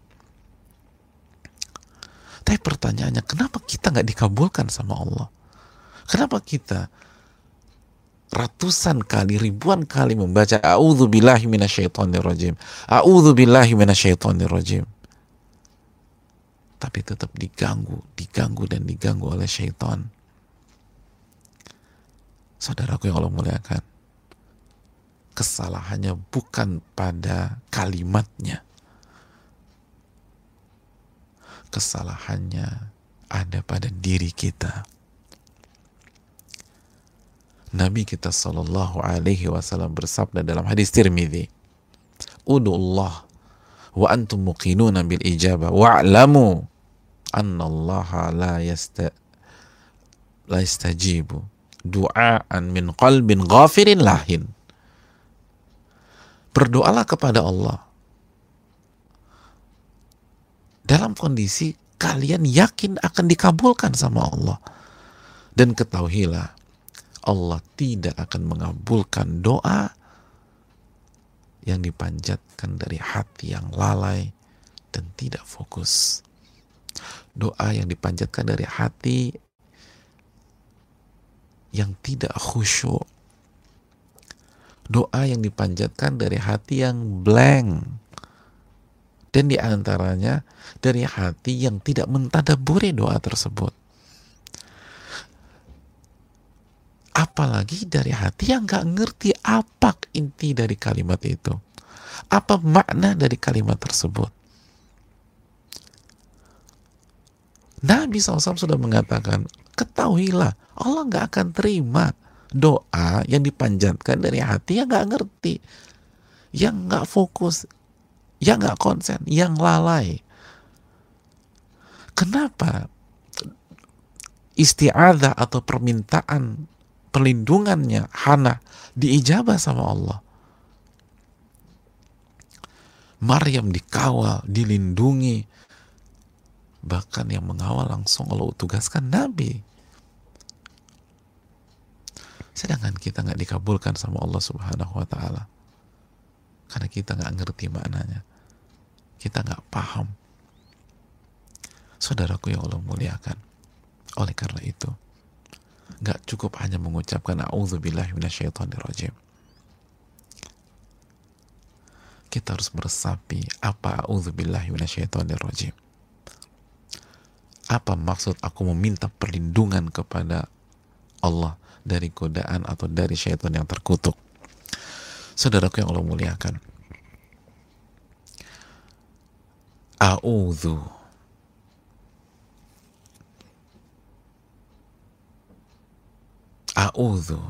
[SPEAKER 1] tapi pertanyaannya, kenapa kita nggak dikabulkan sama Allah? Kenapa kita ratusan kali, ribuan kali membaca A'udhu billahi minasyaitonir rajim. A'udhu billahi minasyaitonir rajim. Tapi tetap diganggu, diganggu dan diganggu oleh syaitan. Saudaraku yang Allah muliakan. Kesalahannya bukan pada kalimatnya kesalahannya ada pada diri kita. Nabi kita Shallallahu Alaihi Wasallam bersabda dalam hadis Tirmidzi, "Udullah wa antum muqinuna bil ijabah wa'lamu anna Allah la yasta la yastajibu du'aan min qalbin ghafirin lahin." Berdoalah kepada Allah dalam kondisi kalian yakin akan dikabulkan sama Allah. Dan ketahuilah, Allah tidak akan mengabulkan doa yang dipanjatkan dari hati yang lalai dan tidak fokus. Doa yang dipanjatkan dari hati yang tidak khusyuk. Doa yang dipanjatkan dari hati yang blank. Dan di antaranya dari hati yang tidak mentadaburi doa tersebut. apalagi dari hati yang gak ngerti apa inti dari kalimat itu apa makna dari kalimat tersebut Nabi SAW sudah mengatakan ketahuilah Allah gak akan terima doa yang dipanjatkan dari hati yang gak ngerti yang gak fokus yang gak konsen yang lalai kenapa isti'adah atau permintaan perlindungannya Hana diijabah sama Allah. Maryam dikawal, dilindungi. Bahkan yang mengawal langsung Allah tugaskan Nabi. Sedangkan kita nggak dikabulkan sama Allah Subhanahu wa taala. Karena kita nggak ngerti maknanya. Kita nggak paham. Saudaraku yang Allah muliakan. Oleh karena itu, Gak cukup hanya mengucapkan minasyaitonirrajim. Kita harus meresapi apa minasyaitonirrajim. Apa maksud aku meminta perlindungan kepada Allah dari godaan atau dari syaitan yang terkutuk. Saudaraku yang Allah muliakan. A'udhu A'udhu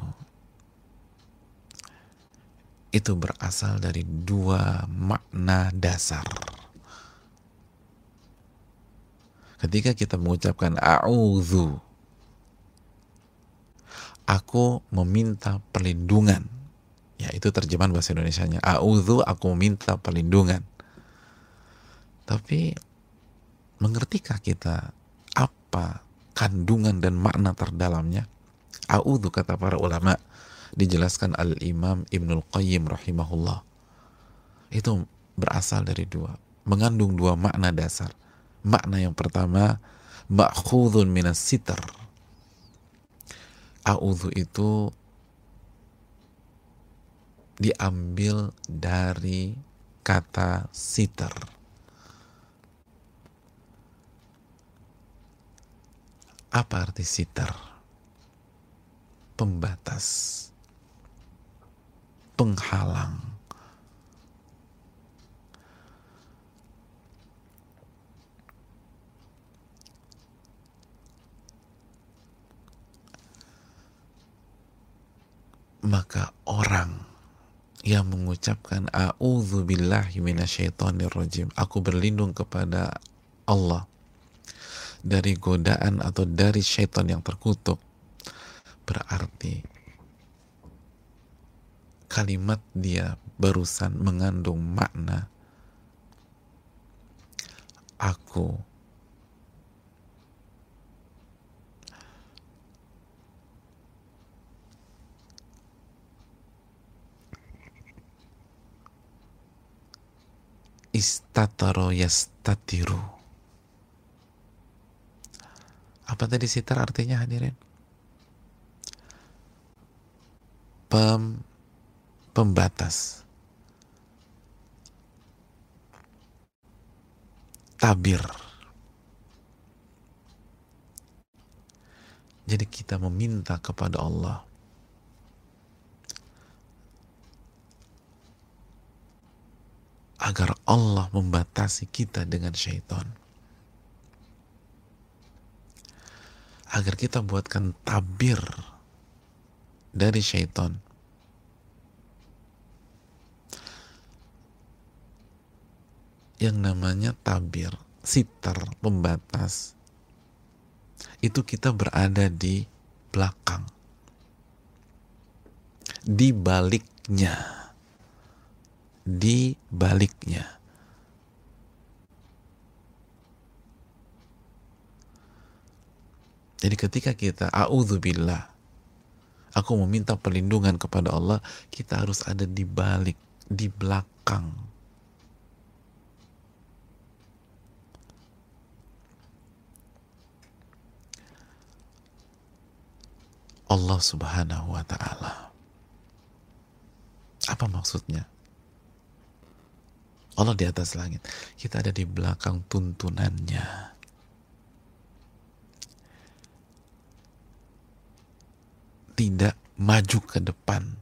[SPEAKER 1] itu berasal dari dua makna dasar. Ketika kita mengucapkan a'udhu, aku meminta perlindungan. Ya, itu terjemahan bahasa Indonesia-nya. A'udhu, aku meminta perlindungan. Tapi, mengertikah kita apa kandungan dan makna terdalamnya? A'udhu kata para ulama dijelaskan Al-Imam Ibnul Qayyim rahimahullah. Itu berasal dari dua, mengandung dua makna dasar. Makna yang pertama, ma'khudhun minas sitar. A'udhu itu diambil dari kata sitar. Apa arti sitar? pembatas, penghalang. Maka orang yang mengucapkan a'udzu billahi rajim aku berlindung kepada Allah dari godaan atau dari syaitan yang terkutuk. Berarti kalimat dia barusan mengandung makna aku istataro yastatiru apa tadi sitar artinya hadirin? Pem, pembatas. Tabir. Jadi kita meminta kepada Allah. Agar Allah membatasi kita dengan syaitan agar kita buatkan tabir dari syaitan. Yang namanya tabir, sitar, pembatas. Itu kita berada di belakang. Di baliknya. Di baliknya. Jadi ketika kita a'udzubillah aku meminta perlindungan kepada Allah, kita harus ada di balik, di belakang. Allah Subhanahu wa taala. Apa maksudnya? Allah di atas langit. Kita ada di belakang tuntunannya. Tidak maju ke depan.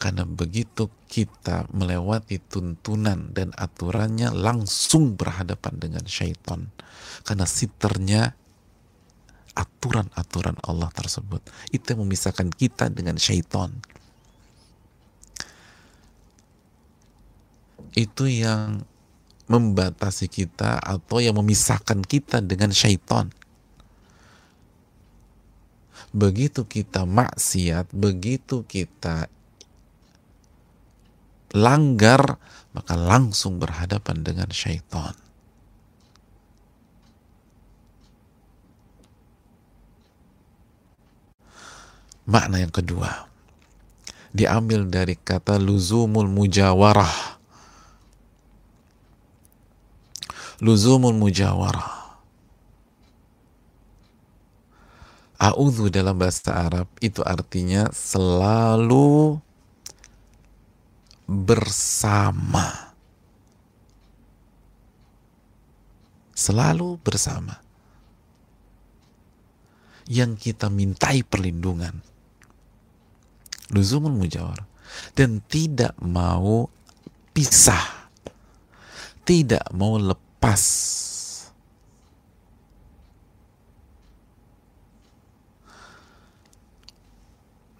[SPEAKER 1] Karena begitu kita melewati tuntunan dan aturannya langsung berhadapan dengan syaitan. Karena siternya aturan-aturan Allah tersebut. Itu yang memisahkan kita dengan syaitan. Itu yang membatasi kita atau yang memisahkan kita dengan syaitan begitu kita maksiat, begitu kita langgar, maka langsung berhadapan dengan syaitan. Makna yang kedua diambil dari kata luzumul mujawarah. Luzumul mujawarah A'udhu dalam bahasa Arab itu artinya selalu bersama. Selalu bersama. Yang kita mintai perlindungan. Luzumul mujawar. Dan tidak mau pisah. Tidak mau lepas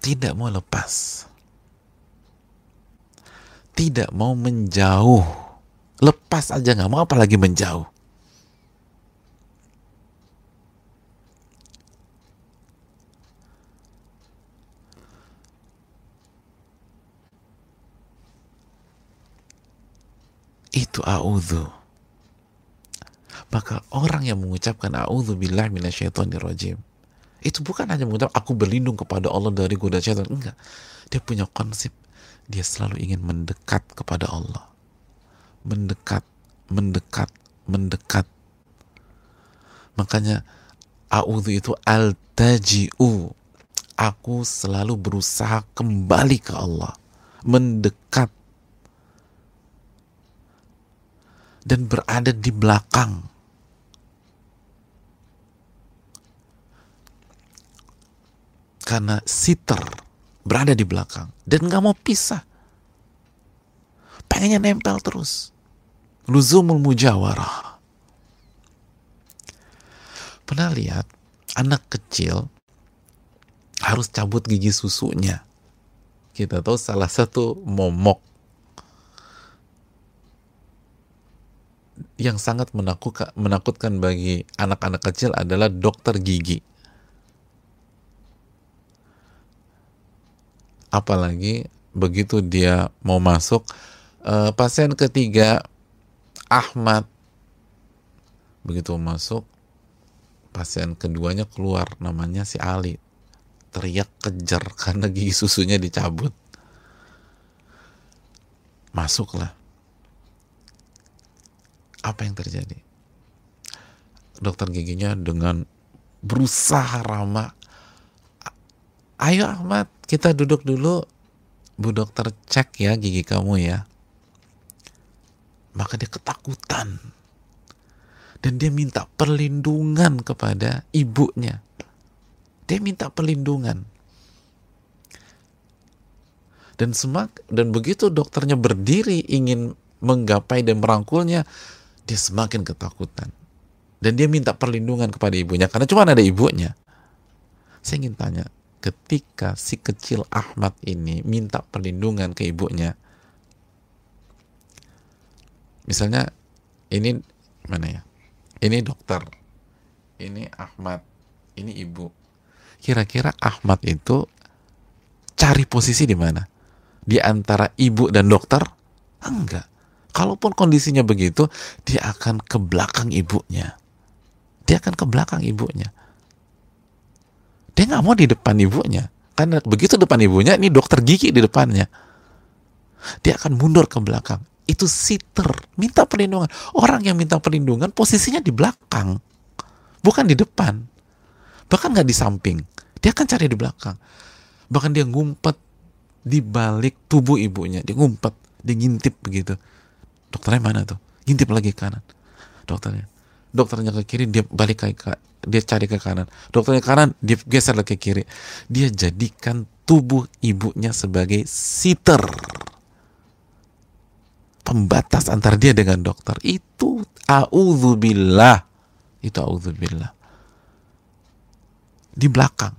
[SPEAKER 1] tidak mau lepas. Tidak mau menjauh. Lepas aja nggak mau apalagi menjauh. Itu a'udhu maka orang yang mengucapkan a'udhu billah minasyaitonir rajim itu bukan hanya mengucap aku berlindung kepada Allah dari godaan syaitan. Enggak. Dia punya konsep. Dia selalu ingin mendekat kepada Allah. Mendekat mendekat mendekat. Makanya a'udhu itu al-taji'u. Aku selalu berusaha kembali ke Allah. Mendekat. Dan berada di belakang karena sitter berada di belakang dan nggak mau pisah. Pengennya nempel terus. Luzumul mujawarah. Pernah lihat anak kecil harus cabut gigi susunya? Kita tahu salah satu momok yang sangat menakutkan, menakutkan bagi anak-anak kecil adalah dokter gigi apalagi begitu dia mau masuk uh, pasien ketiga Ahmad. Begitu masuk pasien keduanya keluar namanya si Ali. Teriak kejar *laughs* karena gigi susunya dicabut. Masuklah. Apa yang terjadi? Dokter giginya dengan berusaha ramah ayo Ahmad kita duduk dulu. Bu dokter cek ya gigi kamu ya. Maka dia ketakutan. Dan dia minta perlindungan kepada ibunya. Dia minta perlindungan. Dan semak dan begitu dokternya berdiri ingin menggapai dan merangkulnya dia semakin ketakutan. Dan dia minta perlindungan kepada ibunya karena cuma ada ibunya. Saya ingin tanya ketika si kecil Ahmad ini minta perlindungan ke ibunya. Misalnya ini mana ya? Ini dokter. Ini Ahmad. Ini ibu. Kira-kira Ahmad itu cari posisi di mana? Di antara ibu dan dokter? Enggak. Kalaupun kondisinya begitu dia akan ke belakang ibunya. Dia akan ke belakang ibunya dia nggak mau di depan ibunya. Karena begitu depan ibunya ini dokter gigi di depannya. Dia akan mundur ke belakang. Itu sitter. Minta perlindungan. Orang yang minta perlindungan posisinya di belakang. Bukan di depan. Bahkan nggak di samping. Dia akan cari di belakang. Bahkan dia ngumpet di balik tubuh ibunya. Dia ngumpet. Dia ngintip begitu. Dokternya mana tuh? Ngintip lagi ke kanan. Dokternya dokternya ke kiri dia balik ke dia cari ke kanan. Dokternya ke kanan dia geser ke kiri. Dia jadikan tubuh ibunya sebagai sitter pembatas antara dia dengan dokter. Itu auzubillah itu auzubillah di belakang.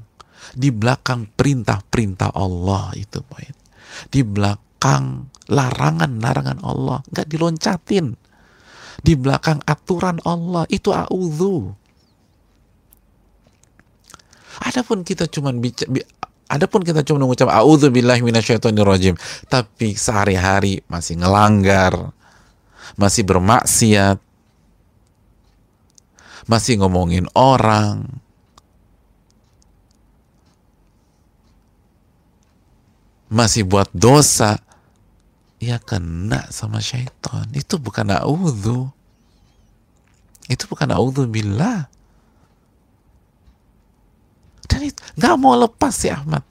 [SPEAKER 1] Di belakang perintah-perintah Allah itu poin. Di belakang larangan-larangan Allah. Nggak diloncatin di belakang aturan Allah itu auzu Adapun kita cuma bicara, Adapun kita cuma mengucap auzubillahi minasyaitonirrajim, tapi sehari-hari masih ngelanggar, masih bermaksiat, masih ngomongin orang, masih buat dosa, ya kena sama syaitan. Itu bukan audhu. Itu bukan audhu billah. Dan itu nggak mau lepas si Ahmad.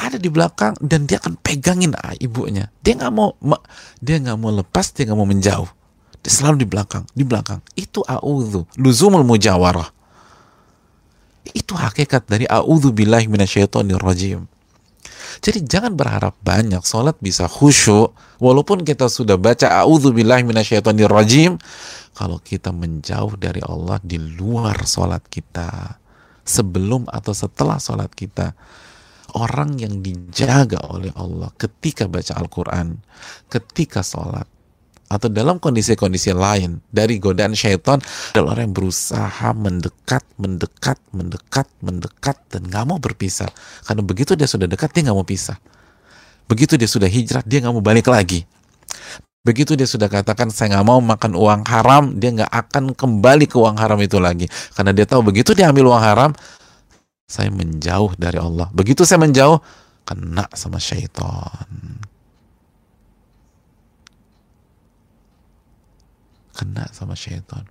[SPEAKER 1] Ada di belakang dan dia akan pegangin ah, ibunya. Dia nggak mau dia nggak mau lepas, dia nggak mau menjauh. Dia selalu di belakang, di belakang. Itu a'udhu, luzumul mujawarah. Itu hakikat dari a'udhu billahi minasyaitonir rajim. Jadi jangan berharap banyak sholat bisa khusyuk. Walaupun kita sudah baca rajim kalau kita menjauh dari Allah di luar sholat kita sebelum atau setelah sholat kita orang yang dijaga oleh Allah ketika baca Al-Quran ketika sholat atau dalam kondisi-kondisi lain dari godaan syaitan adalah orang yang berusaha mendekat, mendekat, mendekat, mendekat dan nggak mau berpisah. Karena begitu dia sudah dekat dia nggak mau pisah. Begitu dia sudah hijrah dia nggak mau balik lagi. Begitu dia sudah katakan saya nggak mau makan uang haram, dia nggak akan kembali ke uang haram itu lagi. Karena dia tahu begitu dia ambil uang haram, saya menjauh dari Allah. Begitu saya menjauh, kena sama syaitan. Kena sama syaitan.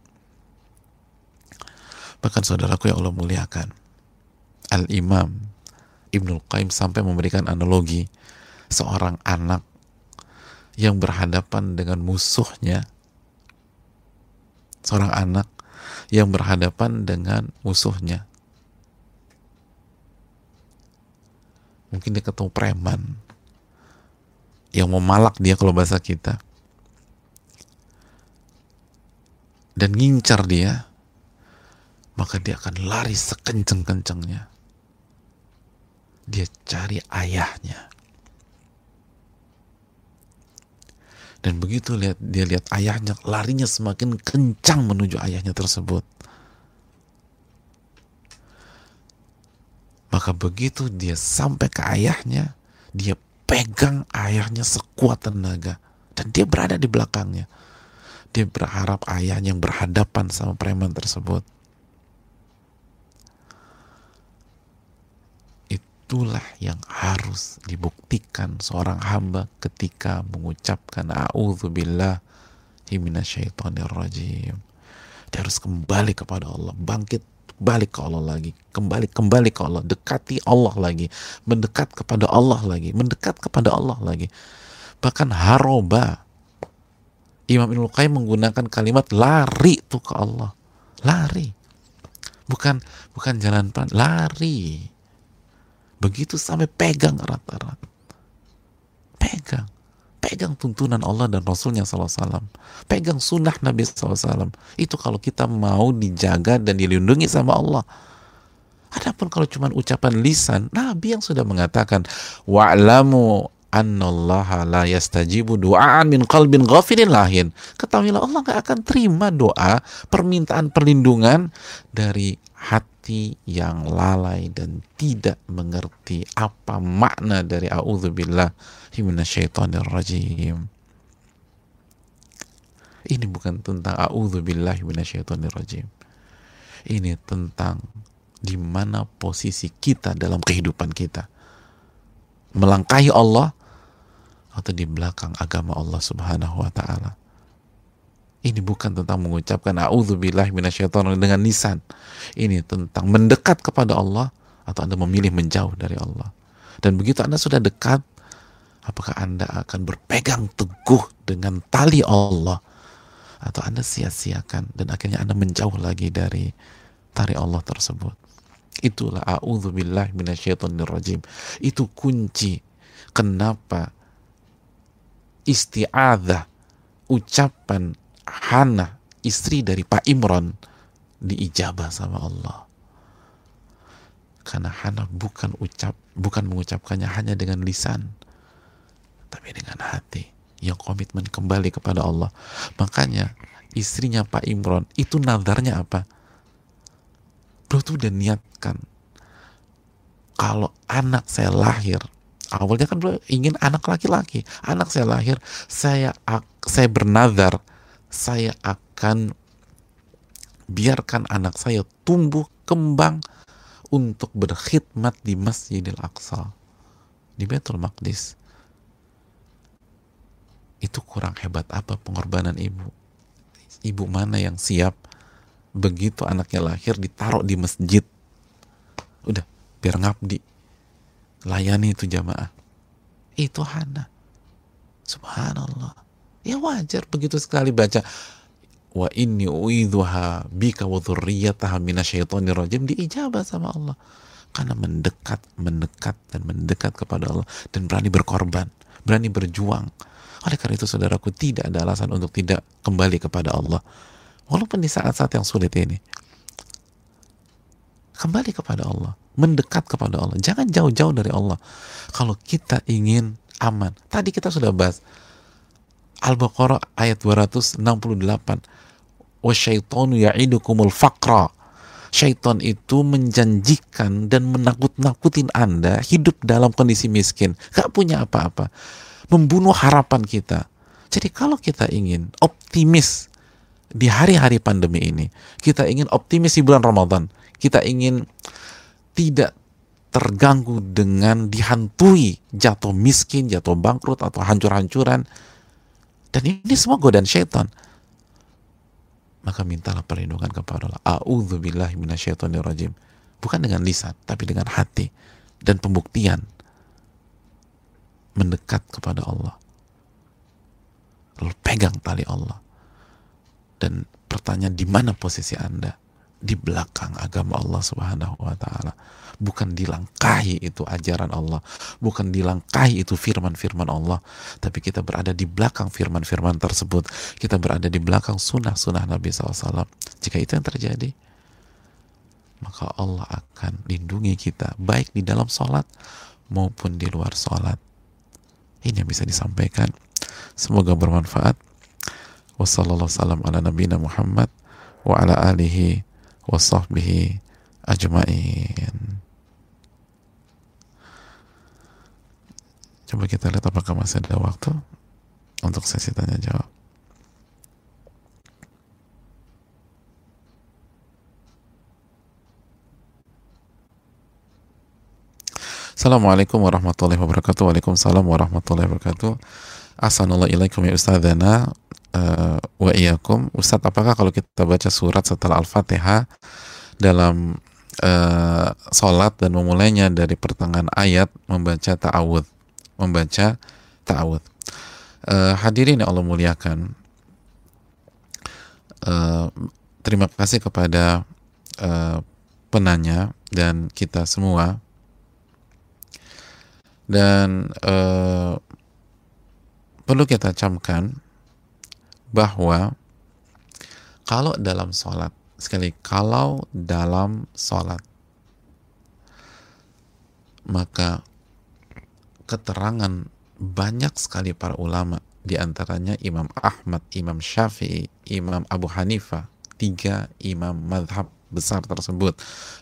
[SPEAKER 1] Bahkan saudaraku yang Allah muliakan, Al-Imam Ibnul Qayyim sampai memberikan analogi seorang anak yang berhadapan dengan musuhnya. Seorang anak yang berhadapan dengan musuhnya. Mungkin dia ketemu preman yang mau malak dia kalau bahasa kita dan ngincar dia, maka dia akan lari sekenceng-kencengnya. Dia cari ayahnya. Dan begitu lihat dia lihat ayahnya, larinya semakin kencang menuju ayahnya tersebut. Maka begitu dia sampai ke ayahnya, dia pegang ayahnya sekuat tenaga dan dia berada di belakangnya dia berharap ayahnya yang berhadapan sama preman tersebut. Itulah yang harus dibuktikan seorang hamba ketika mengucapkan a'udzubillah rajim dia harus kembali kepada Allah bangkit balik ke Allah lagi kembali kembali ke Allah dekati Allah lagi mendekat kepada Allah lagi mendekat kepada Allah lagi. Bahkan haroba Imam Ibnu Qayyim menggunakan kalimat lari tuh ke Allah. Lari. Bukan bukan jalan pelan, lari. Begitu sampai pegang erat-erat. Pegang. Pegang tuntunan Allah dan Rasulnya SAW. Pegang sunnah Nabi SAW. Itu kalau kita mau dijaga dan dilindungi sama Allah. Adapun kalau cuma ucapan lisan, Nabi yang sudah mengatakan wa'lamu annallaha la yastajibu du'aan min qalbin ghafilin lahin. Ketahuilah Allah gak akan terima doa permintaan perlindungan dari hati yang lalai dan tidak mengerti apa makna dari a'udzubillah minasyaitonir rajim. Ini bukan tentang a'udzubillah minasyaitonir rajim. Ini tentang di mana posisi kita dalam kehidupan kita melangkahi Allah atau di belakang agama Allah Subhanahu wa taala. Ini bukan tentang mengucapkan auzubillah minasyaitonir dengan lisan. Ini tentang mendekat kepada Allah atau Anda memilih menjauh dari Allah. Dan begitu Anda sudah dekat, apakah Anda akan berpegang teguh dengan tali Allah atau Anda sia-siakan dan akhirnya Anda menjauh lagi dari tali Allah tersebut. Itulah a'udzubillah minasyaitonirrajim. Itu kunci kenapa isti'adzah ucapan Hana istri dari Pak Imron diijabah sama Allah. Karena Hana bukan ucap bukan mengucapkannya hanya dengan lisan tapi dengan hati yang komitmen kembali kepada Allah. Makanya istrinya Pak Imron itu nadarnya apa? Beliau tuh udah niatkan kalau anak saya lahir awalnya kan beliau ingin anak laki-laki. Anak saya lahir saya saya bernazar. Saya akan biarkan anak saya tumbuh kembang untuk berkhidmat di Masjidil Aqsa di Betul Maqdis. Itu kurang hebat apa pengorbanan ibu? Ibu mana yang siap begitu anaknya lahir ditaruh di masjid? Udah biar ngabdi layani itu jamaah. Itu Hana. Subhanallah. Ya wajar begitu sekali baca wa inni uidhuha bika wa minasyaitonir rajim. Diijabah sama Allah. Karena mendekat mendekat dan mendekat kepada Allah dan berani berkorban berani berjuang. Oleh karena itu saudaraku tidak ada alasan untuk tidak kembali kepada Allah. Walaupun di saat-saat yang sulit ini. Kembali kepada Allah. Mendekat kepada Allah. Jangan jauh-jauh dari Allah. Kalau kita ingin aman. Tadi kita sudah bahas. Al-Baqarah ayat 268. Wasyaitonu ya'idukumul faqra. Syaitan itu menjanjikan dan menakut-nakutin Anda hidup dalam kondisi miskin. Gak punya apa-apa. Membunuh harapan kita. Jadi kalau kita ingin optimis di hari-hari pandemi ini kita ingin optimis di bulan Ramadan kita ingin tidak terganggu dengan dihantui jatuh miskin jatuh bangkrut atau hancur-hancuran. Dan ini semua godaan syaitan. Maka mintalah perlindungan kepada Allah. A'udzubillahi minasyaitonirrajim. Bukan dengan lisan tapi dengan hati dan pembuktian mendekat kepada Allah. Lalu pegang tali Allah dan pertanyaan di mana posisi Anda? Di belakang agama Allah Subhanahu wa taala. Bukan dilangkahi itu ajaran Allah, bukan dilangkahi itu firman-firman Allah, tapi kita berada di belakang firman-firman tersebut. Kita berada di belakang sunnah-sunnah Nabi SAW. Jika itu yang terjadi, maka Allah akan lindungi kita baik di dalam sholat maupun di luar sholat. Ini yang bisa disampaikan. Semoga bermanfaat wa sallallahu salam ala nabiyina Muhammad wa ala alihi sahbihi ajma'in. Coba kita lihat apakah masih ada waktu untuk sesi tanya jawab. Assalamualaikum warahmatullahi wabarakatuh. Waalaikumsalam warahmatullahi wabarakatuh Assalamualaikum ya Ustazana uh, wa iyyakum. Ustadz apakah kalau kita baca surat setelah Al-Fatihah dalam uh, sholat dan memulainya dari pertengahan ayat membaca ta'awud membaca ta'awud uh, hadirin yang Allah muliakan uh, terima kasih kepada uh, penanya dan kita semua. Dan uh, perlu kita camkan bahwa kalau dalam sholat sekali kalau dalam sholat maka keterangan banyak sekali para ulama di antaranya Imam Ahmad, Imam Syafi'i, Imam Abu Hanifah tiga imam madhab besar tersebut.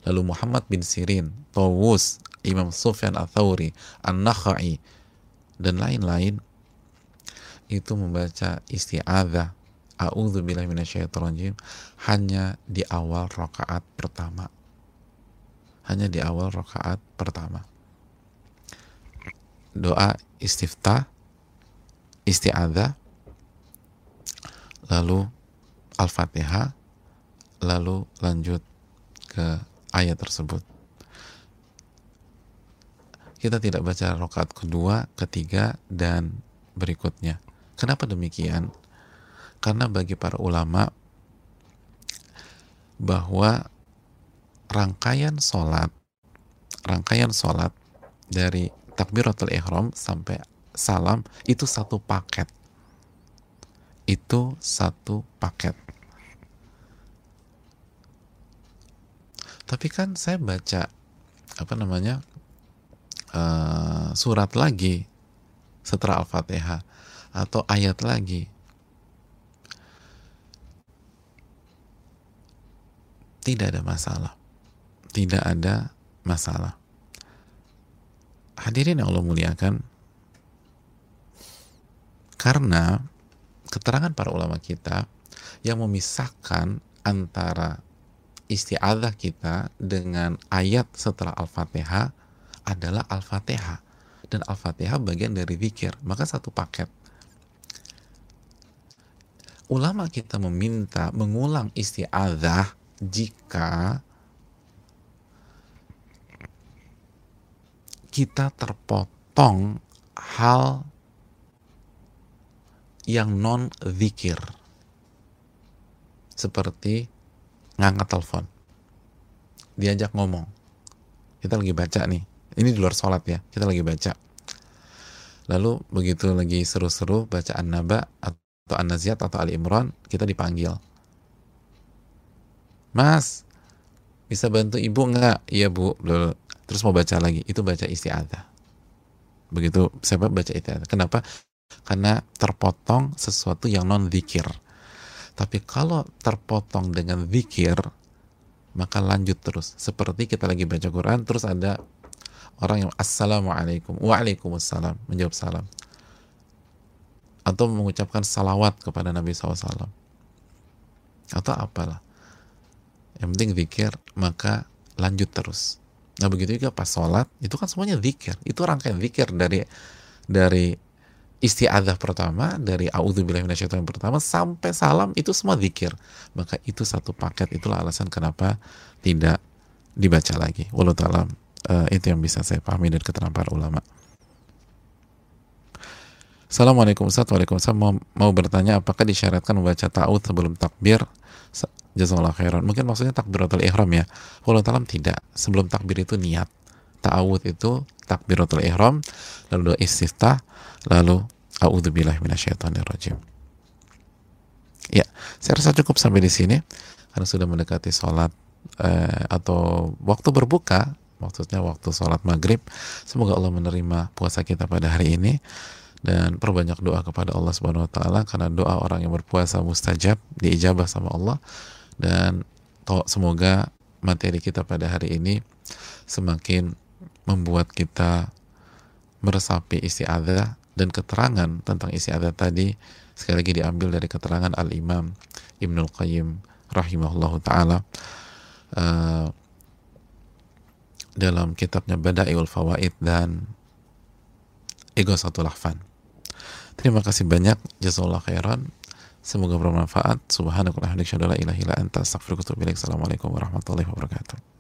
[SPEAKER 1] Lalu Muhammad bin Sirin, Tawus, Imam Sufyan Al-Thawri, An-Nakhai dan lain-lain itu membaca isti'adzah a'udzubillahi minasyaitonirrajim hanya di awal rakaat pertama hanya di awal rakaat pertama. Doa istiftah, isti'adzah, lalu Al-Fatihah, lalu lanjut ke ayat tersebut. Kita tidak baca rakaat kedua, ketiga, dan berikutnya. Kenapa demikian? Karena bagi para ulama bahwa rangkaian sholat rangkaian sholat dari takbiratul ihram sampai salam itu satu paket. Itu satu paket. Tapi kan saya baca apa namanya uh, surat lagi setelah al-fatihah atau ayat lagi. Tidak ada masalah. Tidak ada masalah. Hadirin yang Allah muliakan, karena keterangan para ulama kita yang memisahkan antara isti'adah kita dengan ayat setelah Al-Fatihah adalah Al-Fatihah dan Al-Fatihah bagian dari zikir. Maka satu paket ulama kita meminta mengulang isti'adah jika kita terpotong hal yang non zikir seperti ngangkat telepon. Diajak ngomong. Kita lagi baca nih. Ini di luar sholat ya. Kita lagi baca. Lalu begitu lagi seru-seru baca an-naba atau an-naziat atau Ali Imran kita dipanggil. Mas bisa bantu ibu nggak? Iya bu. Terus mau baca lagi. Itu baca isti'adzah. Begitu saya baca isti'adzah. Kenapa? Karena terpotong sesuatu yang non zikir tapi kalau terpotong dengan zikir maka lanjut terus. Seperti kita lagi baca Quran terus ada orang yang assalamualaikum. Waalaikumsalam. Menjawab salam atau mengucapkan salawat kepada Nabi SAW atau apalah yang penting zikir maka lanjut terus Nah begitu juga pas sholat itu kan semuanya zikir. Itu rangkaian zikir dari dari isti'adzah pertama dari auzubillahi yang pertama sampai salam itu semua zikir. Maka itu satu paket itulah alasan kenapa tidak dibaca lagi. Walau taala uh, itu yang bisa saya pahami dari keterangan ulama. Assalamualaikum Ustaz, Waalaikumsalam mau, mau bertanya apakah disyaratkan membaca ta'ud sebelum takbir Jazakallah khairan. Mungkin maksudnya takbiratul ihram ya. Walau talam tidak. Sebelum takbir itu niat. Ta'awud itu takbiratul ihram, lalu doa istiftah, lalu a'udzubillahi minasyaitonirrajim. Ya, saya rasa cukup sampai di sini karena sudah mendekati sholat eh, atau waktu berbuka, maksudnya waktu sholat maghrib. Semoga Allah menerima puasa kita pada hari ini dan perbanyak doa kepada Allah Subhanahu wa taala karena doa orang yang berpuasa mustajab diijabah sama Allah dan semoga materi kita pada hari ini semakin membuat kita meresapi isti'adzah dan keterangan tentang isti'adzah tadi sekali lagi diambil dari keterangan Al-Imam Ibnul Qayyim rahimahullah taala uh, dalam kitabnya Bada'iul Fawaid dan Ego Satu Lahfan. Terima kasih banyak. Jazakallah khairan. Semoga bermanfaat. Subhanakallahumma wa bihamdika, la ilaha illa anta, astaghfiruka wa atubu. Assalamualaikum warahmatullahi wabarakatuh.